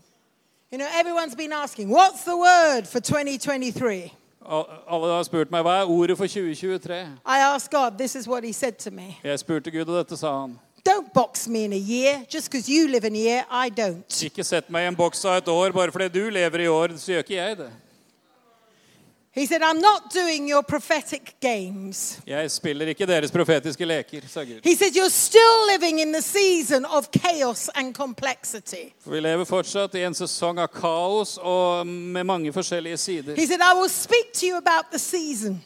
You know, everyone's been asking, what's the word for 2023? Al- Alle har spurt meg hva er ordet for 2023. I asked God, this is what He said to me. Jeg spurte Gud, og dette sa han. Don't box me in a year. Just because you live in a year, I don't. Ikke sett meg i en boks av et år bare fordi du lever i år, så gjør ikke jeg det. He said, I'm not doing your prophetic games. Jeg spiller ikke deres profetiske leker, sa Gud. He said, You're still living in the season of chaos and complexity. For vi lever fortsatt i en sesong av kaos og med mange forskjellige sider. He said, I will speak to you about the season.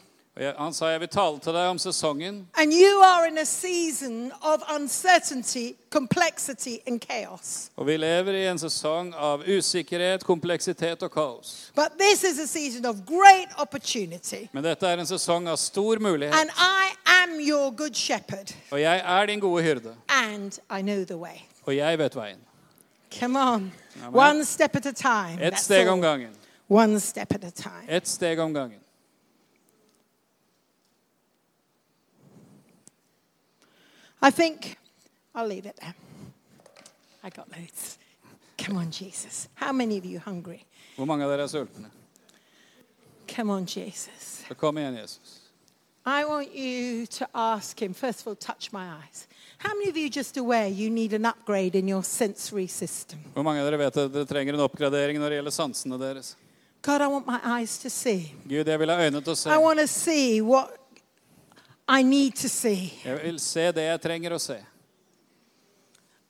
Han sa jeg vil tale til deg om sesongen. And you are in a season of uncertainty, complexity, and chaos. Og vi lever i en sesong av usikkerhet, kompleksitet og kaos. But this is a season of great opportunity. Men dette er en sesong av stor mulighet. And I am your good shepherd, Og jeg er din gode hyrde. and I know the way. Og jeg vet veien. Come on. Amen. One step at a time. Ett steg om gangen. One step at a time. Ett steg om gangen. I think I'll leave it there. I got loads. Come on, Jesus. How many of you hungry? Hvor mange av dere er sultne? Come on, Jesus. Så kom igjen, Jesus. I want you to ask him, first of all, touch my eyes. How many of you just aware you need an upgrade in your sensory system? Hvor mange av dere vet at dere trenger en oppgradering når det gjelder sansene deres? God, I want my eyes to see. Gud, jeg vil ha øyne til å se. I want to see what I need to see. Jeg vil se det jeg trenger å se.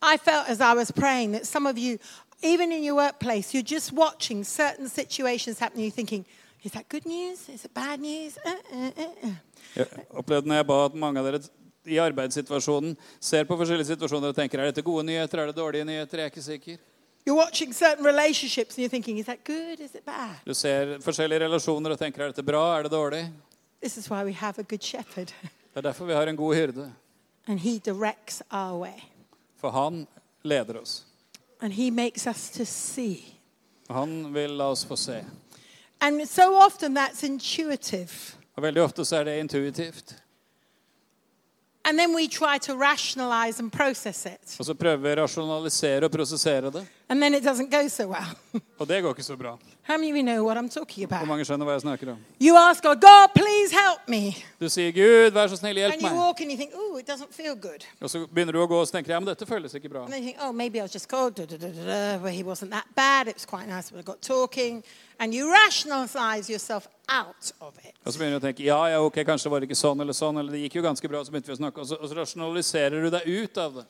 I felt as I was praying that some of you, even in your workplace, you're just watching certain situations happen. You're thinking, is that good news? Is it bad news? Uh, uh, uh, uh. Jeg opplevde når jeg ba at mange av dere i arbeidssituasjonen ser på forskjellige situasjoner og tenker er dette gode nyheter, er det dårlige nyheter, jeg er ikke sikker. Thinking, good? Du ser forskjellige relasjoner og tenker er dette bra, er det dårlig? This is why we have a good shepherd. Det er derfor vi har en god hyrde. And he directs our way. For han leder oss. And he makes us to see. Og Han vil la oss få se. And so often that's intuitive. Og veldig ofte så er det intuitivt. And then we try to rationalize and process it. Og så prøver vi å rasjonalisere og prosessere det. And then it doesn't go so well. Og det går ikke så bra. How many of you know what I'm talking Hvor about? mange skjønner hva jeg snakker om? You ask God, God, please help me. Du sier 'Gud, vær så snill, hjelp And you meg'. walk and you think, oh, it doesn't feel good. Og så begynner du å gå og så tenker jeg, men dette føles ikke bra. And then you think, oh, maybe I was just cold, da, da, da, da, da, where he wasn't that bad. It was quite nice when I got talking. And you rationalize yourself out of it. Og så begynner du å tenke ja, ja, ok, kanskje var det ikke sånn eller sånn, eller det gikk jo ganske bra, så begynte vi å snakke, og så, og så rasjonaliserer du deg ut av det.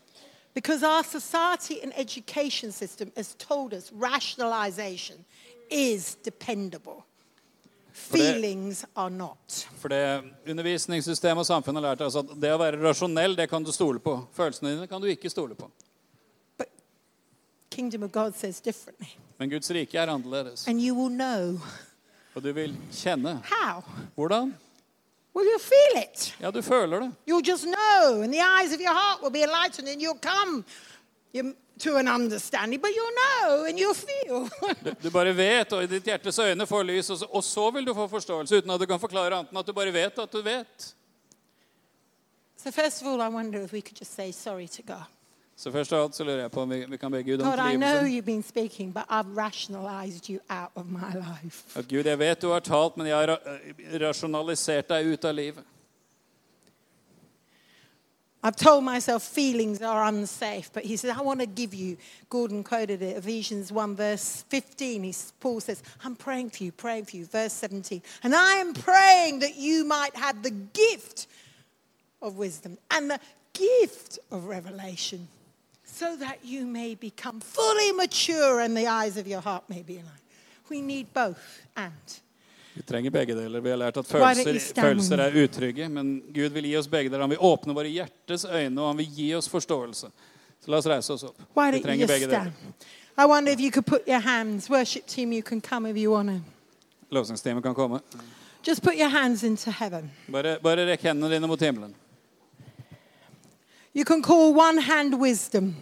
Because our society and education system has told us rationalization is dependable. Feelings are not. For det undervisningssystemet og samfunnet har lært oss at det å være rasjonell, det kan du stole på. Følelsene dine kan du ikke stole på. But kingdom of God says differently. Men Guds rike er annerledes. And you will know. Og du vil kjenne. How? Hvordan? Well, you feel it. Ja, du føler det. You'll just know. And the eyes of your heart will be enlightened and you'll come you- to an understanding. But you'll know and you'll feel. Du, du bare vet, og i ditt hjertes øyne får lys, og så, og så vil du få forståelse, uten at du kan forklare annet enn at du bare vet at du vet. so, first of all, I wonder if we could just say sorry to God. Så først av så lurer jeg på om vi, vi kan be Gud om God, I know you've been speaking, but I've rationalized you out of my life. At Gud, jeg vet du har talt, men jeg har ra- eh, rasjonalisert deg ut av livet. I've told myself feelings are unsafe, but he said, I want to give you, Gordon quoted it, Ephesians 1, verse 15. He, Paul says, I'm praying for you, praying for you. Verse 17. And I am praying that you might have the gift of wisdom and the gift of revelation, so that you may become fully mature and the eyes of your heart may be enlightened. We need both and. Vi trenger begge deler. Vi har lært at Why don't you følelser, følelser er utrygge, men Gud vil gi oss begge deler. Han vil åpne våre hjertes øyne, og han vil gi oss forståelse. Så la oss reise oss opp. Vi trenger begge deler. I wonder if you could put your hands, worship team, you can come if you want to. Lovsangsteamet kan komme. Just put your hands into heaven. Bare, bare rekk hendene dine mot himmelen. You can call one hand wisdom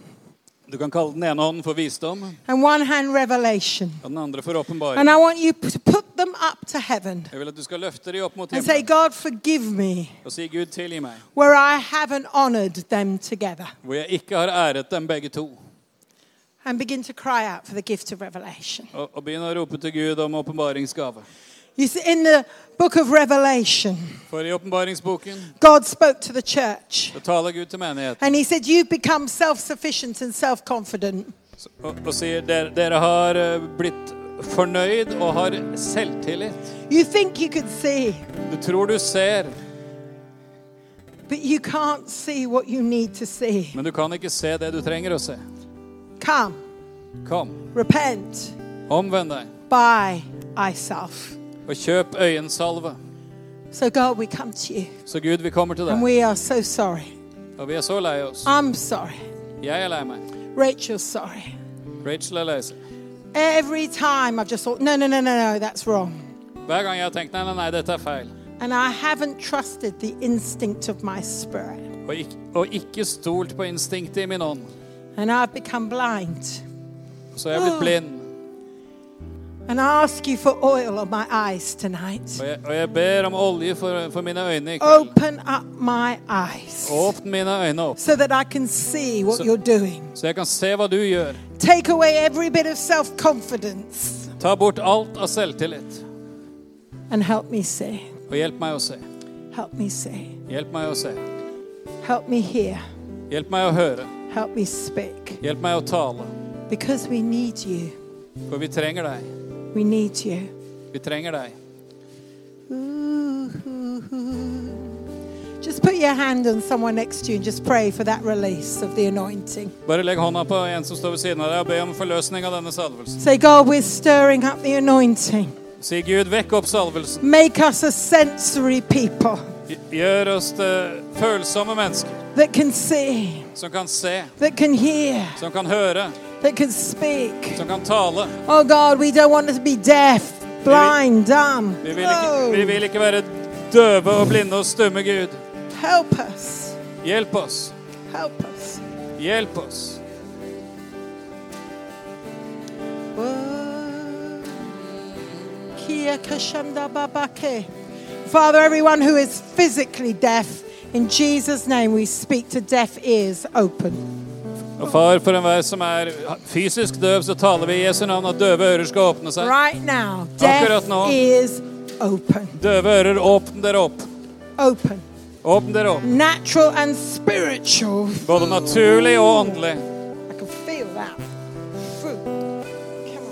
Du kan kalle den ene hånden for visdom, and one hand revelation. og den andre for And åpenbaring. I want you to put them up to heaven Jeg vil at du skal løfte dem opp mot and say, himmelen God, forgive me og si Gud tilgi meg, where I haven't honored them together. hvor jeg ikke har æret dem begge to. And begin to cry out for the gift of revelation. Og, og begynn å rope til Gud om åpenbaringsgave. See, in the book of Revelation, For i åpenbaringsboken God spoke to the church så taler Gud til menigheten and He said, You've become self sufficient and self confident. og, og sier dere, dere har eh, blitt fornøyd og har selvtillit. You think you could see, Du tror du ser, but you can't see what you need to see. men du kan ikke se det du trenger å se. Come, Kom, repent, omvend deg by thyself. Og kjøp øyensalve. So, God, we come to you Så Gud, vi kommer til and deg. we are so sorry. Og vi er så lei oss. I'm sorry. Jeg er lei meg. Rachel's sorry. Rachel er lei seg. Every time I've just thought, no, no, no, no, no, that's wrong. Hver gang jeg har tenkt nei, nei, nei, dette er feil, And I haven't trusted the instinct of my spirit. og ikke, og ikke stolt på instinktet i min ånd, And I've become blind. så jeg er blitt blind. And I ask you for oil on my eyes tonight. Og jeg, og jeg ber om olje for, for mine øyne i kveld. Open up my eyes Åpne mine øyne opp, so that I can see what you're doing. så jeg kan se hva du gjør. Take away every bit of self confidence Ta bort alt av selvtillit, and help me see. og hjelp meg å se. Help me see. Hjelp meg å se. Help me hear. Hjelp meg å høre. Help me speak. Hjelp meg å tale. Because we need you. For vi trenger deg. We need you. Vi trenger deg. Just put your hand on someone next to you and just pray for that release of the anointing. Bare legg hånda på en som står ved siden av deg, og be om forløsning av denne salvelsen. Say, God, we're stirring up the anointing. Si Gud, vekk opp salvelsen. Make us a sensory people Gjør oss til følsomme mennesker that can see, som kan se, that can hear, som kan høre, that can speak. som kan tale. Oh, God, we don't want to be deaf, blind, dumb. Vi vil ikke, vi vil ikke være døve og blinde og stumme, Gud. Help us. Hjelp oss. Help us. Hjelp oss. Kia kashanda babake. Father, everyone who is physically deaf, in Jesus' name we speak to deaf ears open. Og far, for enhver som er fysisk døv, så taler vi i Jesu navn at døve ører skal åpne seg. Right now, Akkurat nå. open. Døve ører, åpne dere opp. Open. Åpne dere opp. Natural and spiritual. Både naturlig og åndelig. I can feel that. Through. Come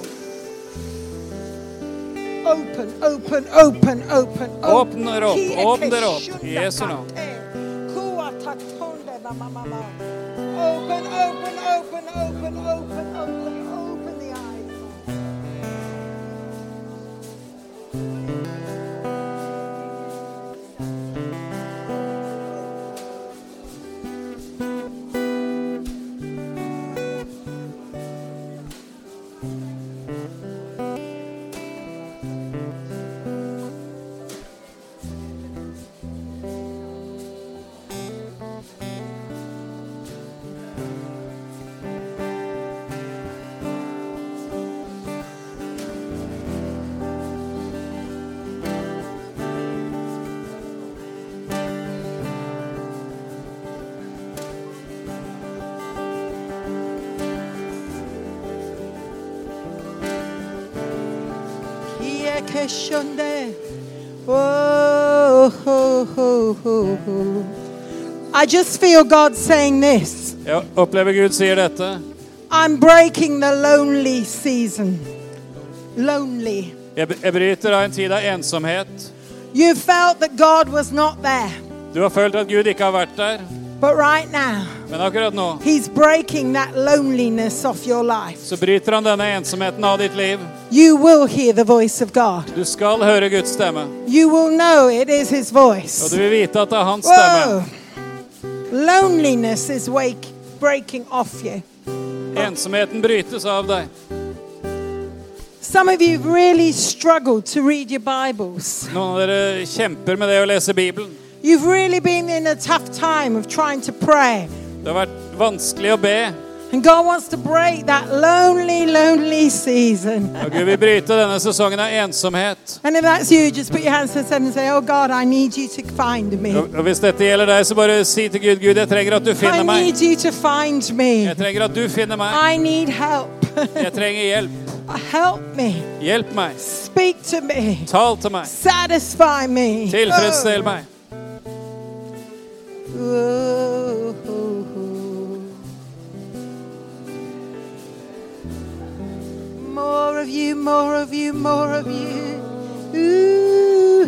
on. Open, open, open, open. Åpne dere opp, åpne dere opp, i Jesu navn. Open, open, open, open, open, open Kia keshonde. Oh. I just feel God saying this Jeg opplever Gud sier dette. I'm breaking the lonely season. Lonely. Jeg, jeg bryter av en tid av ensomhet. You felt that God was not there, Du har følt at Gud ikke har vært der, but right now, men akkurat nå He's breaking that loneliness off your life. så bryter han denne ensomheten av ditt liv. You will hear the voice of God. Du skal høre Guds stemme, You will know it is His og du vil vite at det er hans Whoa! stemme. Loneliness is wake, breaking off you. Ensomheten brytes av deg. Some of you really struggle to read your Bibles. Noen av dere kjemper med det å lese Bibelen. You've really been in a tough time of trying to pray. Det har vært vanskelig å be, And God wants to break that lonely, lonely season. og Gud vil bryte denne sesongen av ensomhet. And if that's you, just put your hands heaven and say, Oh God, I need you to find me. Og hvis dette gjelder deg, så bare si til Gud, Gud, jeg trenger at du I finner meg. need you to find me. Jeg trenger at du finner meg. I need help. Jeg trenger hjelp. help me. Hjelp meg. Speak to me. Tal til meg. Satisfy me. Tilfredsstill meg. Oh. More of you, more of you, more of you. Ooh,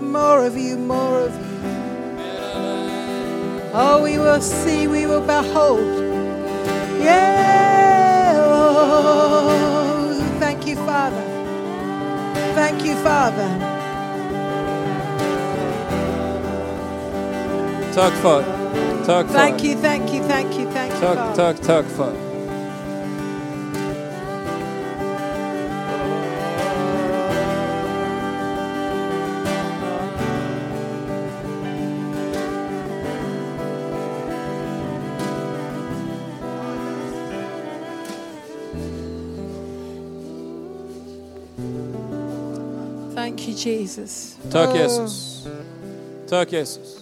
more of you, more of you. Oh, we will see, we will behold. Yeah. Oh, thank you, Father. Thank you, Father. Takk, far. Takk, far. Thank you, thank you, thank you, thank you, Takk, Father. takk, takk, far. Jesus. Takk, Oh. Jesus. Takk, Jesus.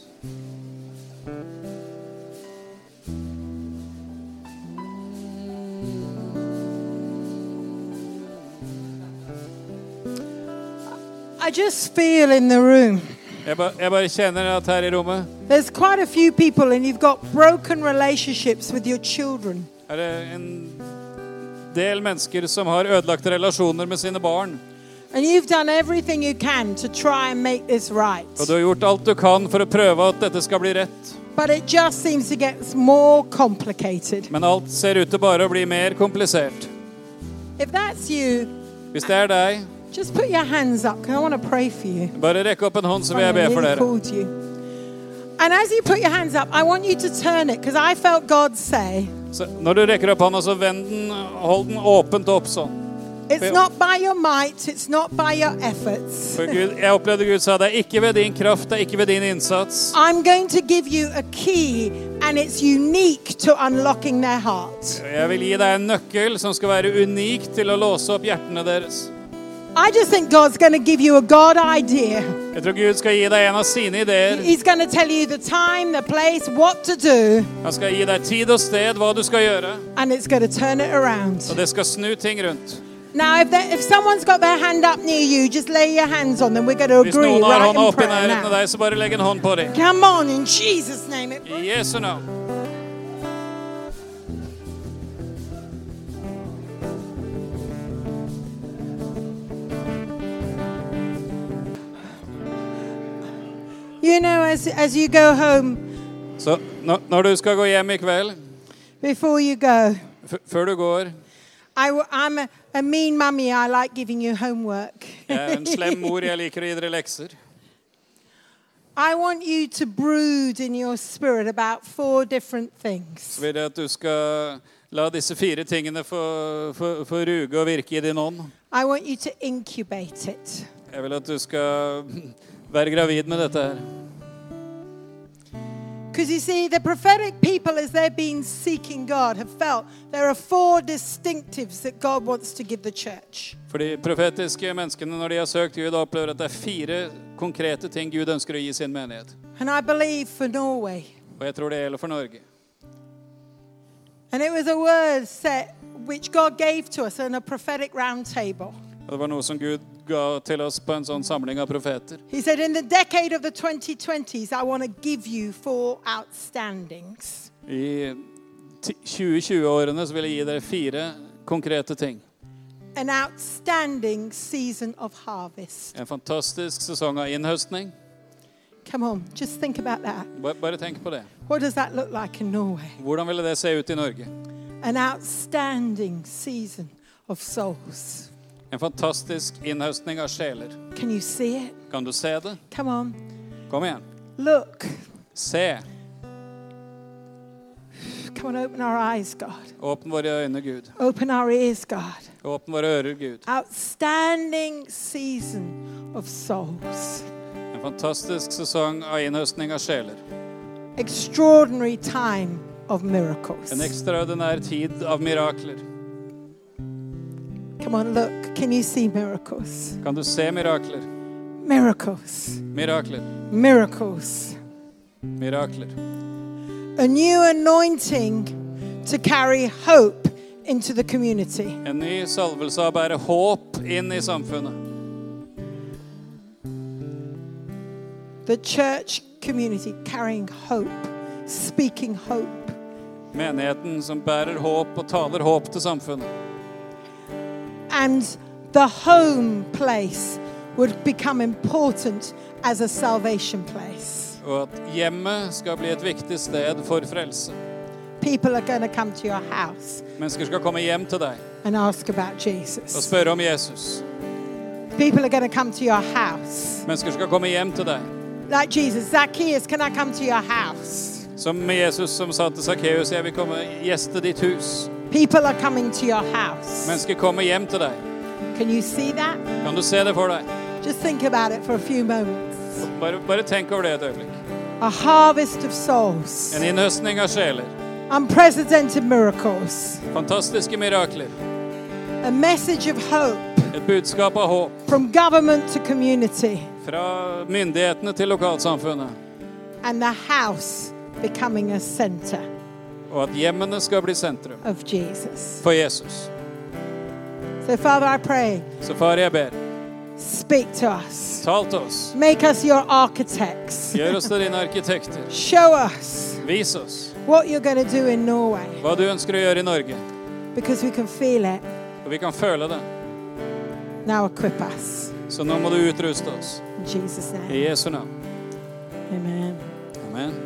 I just feel in the room. Jeg, ba, jeg bare kjenner at her i rommet There's quite a few people, and you've got broken relationships with your children. er det en del mennesker som har ødelagte relasjoner med sine barn. And you've done everything you can to try and make this right. Og du har gjort alt du kan for å prøve at dette skal bli rett. But it just seems to get more complicated. Men alt ser ut til bare å bli mer komplisert. If that's you, Hvis det er deg, just put your hands up because I want to pray for you. bare rekk opp en hånd, så vil jeg be for dere. called you. And as you put your hands up, I want you to turn it because I felt God say, Så når du rekker opp hånda, så vend den, hold den åpent opp sånn. It's not by your might, it's not by your efforts. For Gud, jeg opplevde Gud sa det er ikke ved din kraft, det er ikke ved din innsats. I'm going to give you a key, and it's unique to unlocking their heart. Jeg vil gi deg en nøkkel som skal være unik til å låse opp hjertene deres. I just think God's going to give you a God idea. Jeg tror Gud skal gi deg en av sine ideer. He's going to tell you the time, the place, what to do, Han skal gi deg tid og sted, hva du skal gjøre. and it's going to turn it around. Og det skal snu ting rundt. Now, if, if someone's got their hand up near you, just lay your hands on them. We're going to Hvis agree noen har right hånda in prayer nærheten av now. deg, så bare legg en hånd på dem. Come on, in Jesus' name. It- I Jesu navn. You know, as, as you go home, Så når, når du skal gå hjem i kveld, before you go, f før du går I, am a, mean mummy. I like giving you homework. Jeg er en slem mor, jeg liker å gi dere lekser. I want you to brood in your spirit about four different things. Så vil jeg at du skal la disse fire tingene få, få, få ruge og virke i din ånd. I want you to incubate it. Jeg vil at du skal være gravid med dette her. Because you see, the prophetic people, as they've been seeking God, have felt there are four distinctives that God wants to give the church. For de profetiske menneskene, når de har søkt Gud, opplever at det er fire konkrete ting Gud ønsker å gi sin menighet. And I believe for Norway. Og jeg tror det gjelder for Norge. And it was a word set which God gave to us in a prophetic round table. Og Det var noe som Gud ga til oss på en sånn samling av profeter. He said, In the decade of the 2020s, I want to give you four outstandings. I 2020-årene så vil jeg gi dere fire konkrete ting. An outstanding season of harvest. En fantastisk sesong av innhøstning. Come on, just think about that. Bare tenk på det. What does that look like in Norway? Hvordan ville det se ut i Norge? An outstanding season of souls. En fantastisk innhøstning av sjeler. Can you see it? Kan du se det? Come on, Kom igjen. look. Se. Come on, open our eyes, God. Åpne våre øyne, Gud. Open our ears, God. Åpne våre ører, Gud. Outstanding season of souls. En fantastisk sesong av innhøstning av sjeler. Extraordinary time of miracles. En ekstraordinær tid av mirakler. Come on, look. Can you see miracles? Kan du se mirakler? Miracles. Mirakler. Miracles. Mirakler. A new anointing to carry hope into the community. En ny salvelse å bære håp inn i samfunnet. The church community carrying hope, speaking hope. Menigheten som bærer håp og taler håp til samfunnet. And the home place would become important as a salvation place. Og at hjemmet skal bli et viktig sted for frelse. People are going to come to your house Mennesker skal komme hjem til deg and ask about og Jesus. spørre om Jesus. People are going to come to your house. Mennesker skal komme hjem til deg. Like Jesus, Zacchaeus, can I come to your house? Som Jesus som sa til Sakkeus, jeg vil komme gjeste ditt hus. People are coming to your house. Mennesker kommer hjem til deg. Can you see that? Kan du se det for deg? Just think about it for a few moments. Bare, bare tenk over det et øyeblikk. A harvest of souls, En innhøstning av sjeler. unprecedented miracles, Fantastiske mirakler. a message of hope Et budskap av håp. from government to community, Fra myndighetene til lokalsamfunnet. and the house becoming a center Og at hjemmene skal bli sentrum Jesus. for Jesus. So, Father, pray, Så far, jeg ber, speak to us. tal til oss. Make us your architects. Gjør oss til dine arkitekter. Show us Vis oss what you're going to do in Norway hva du ønsker å gjøre i Norge. because we can feel it. Og vi kan føle det. Now, equip us. Så nå må du utruste oss. In Jesus' I. Jesu navn. Amen. Amen.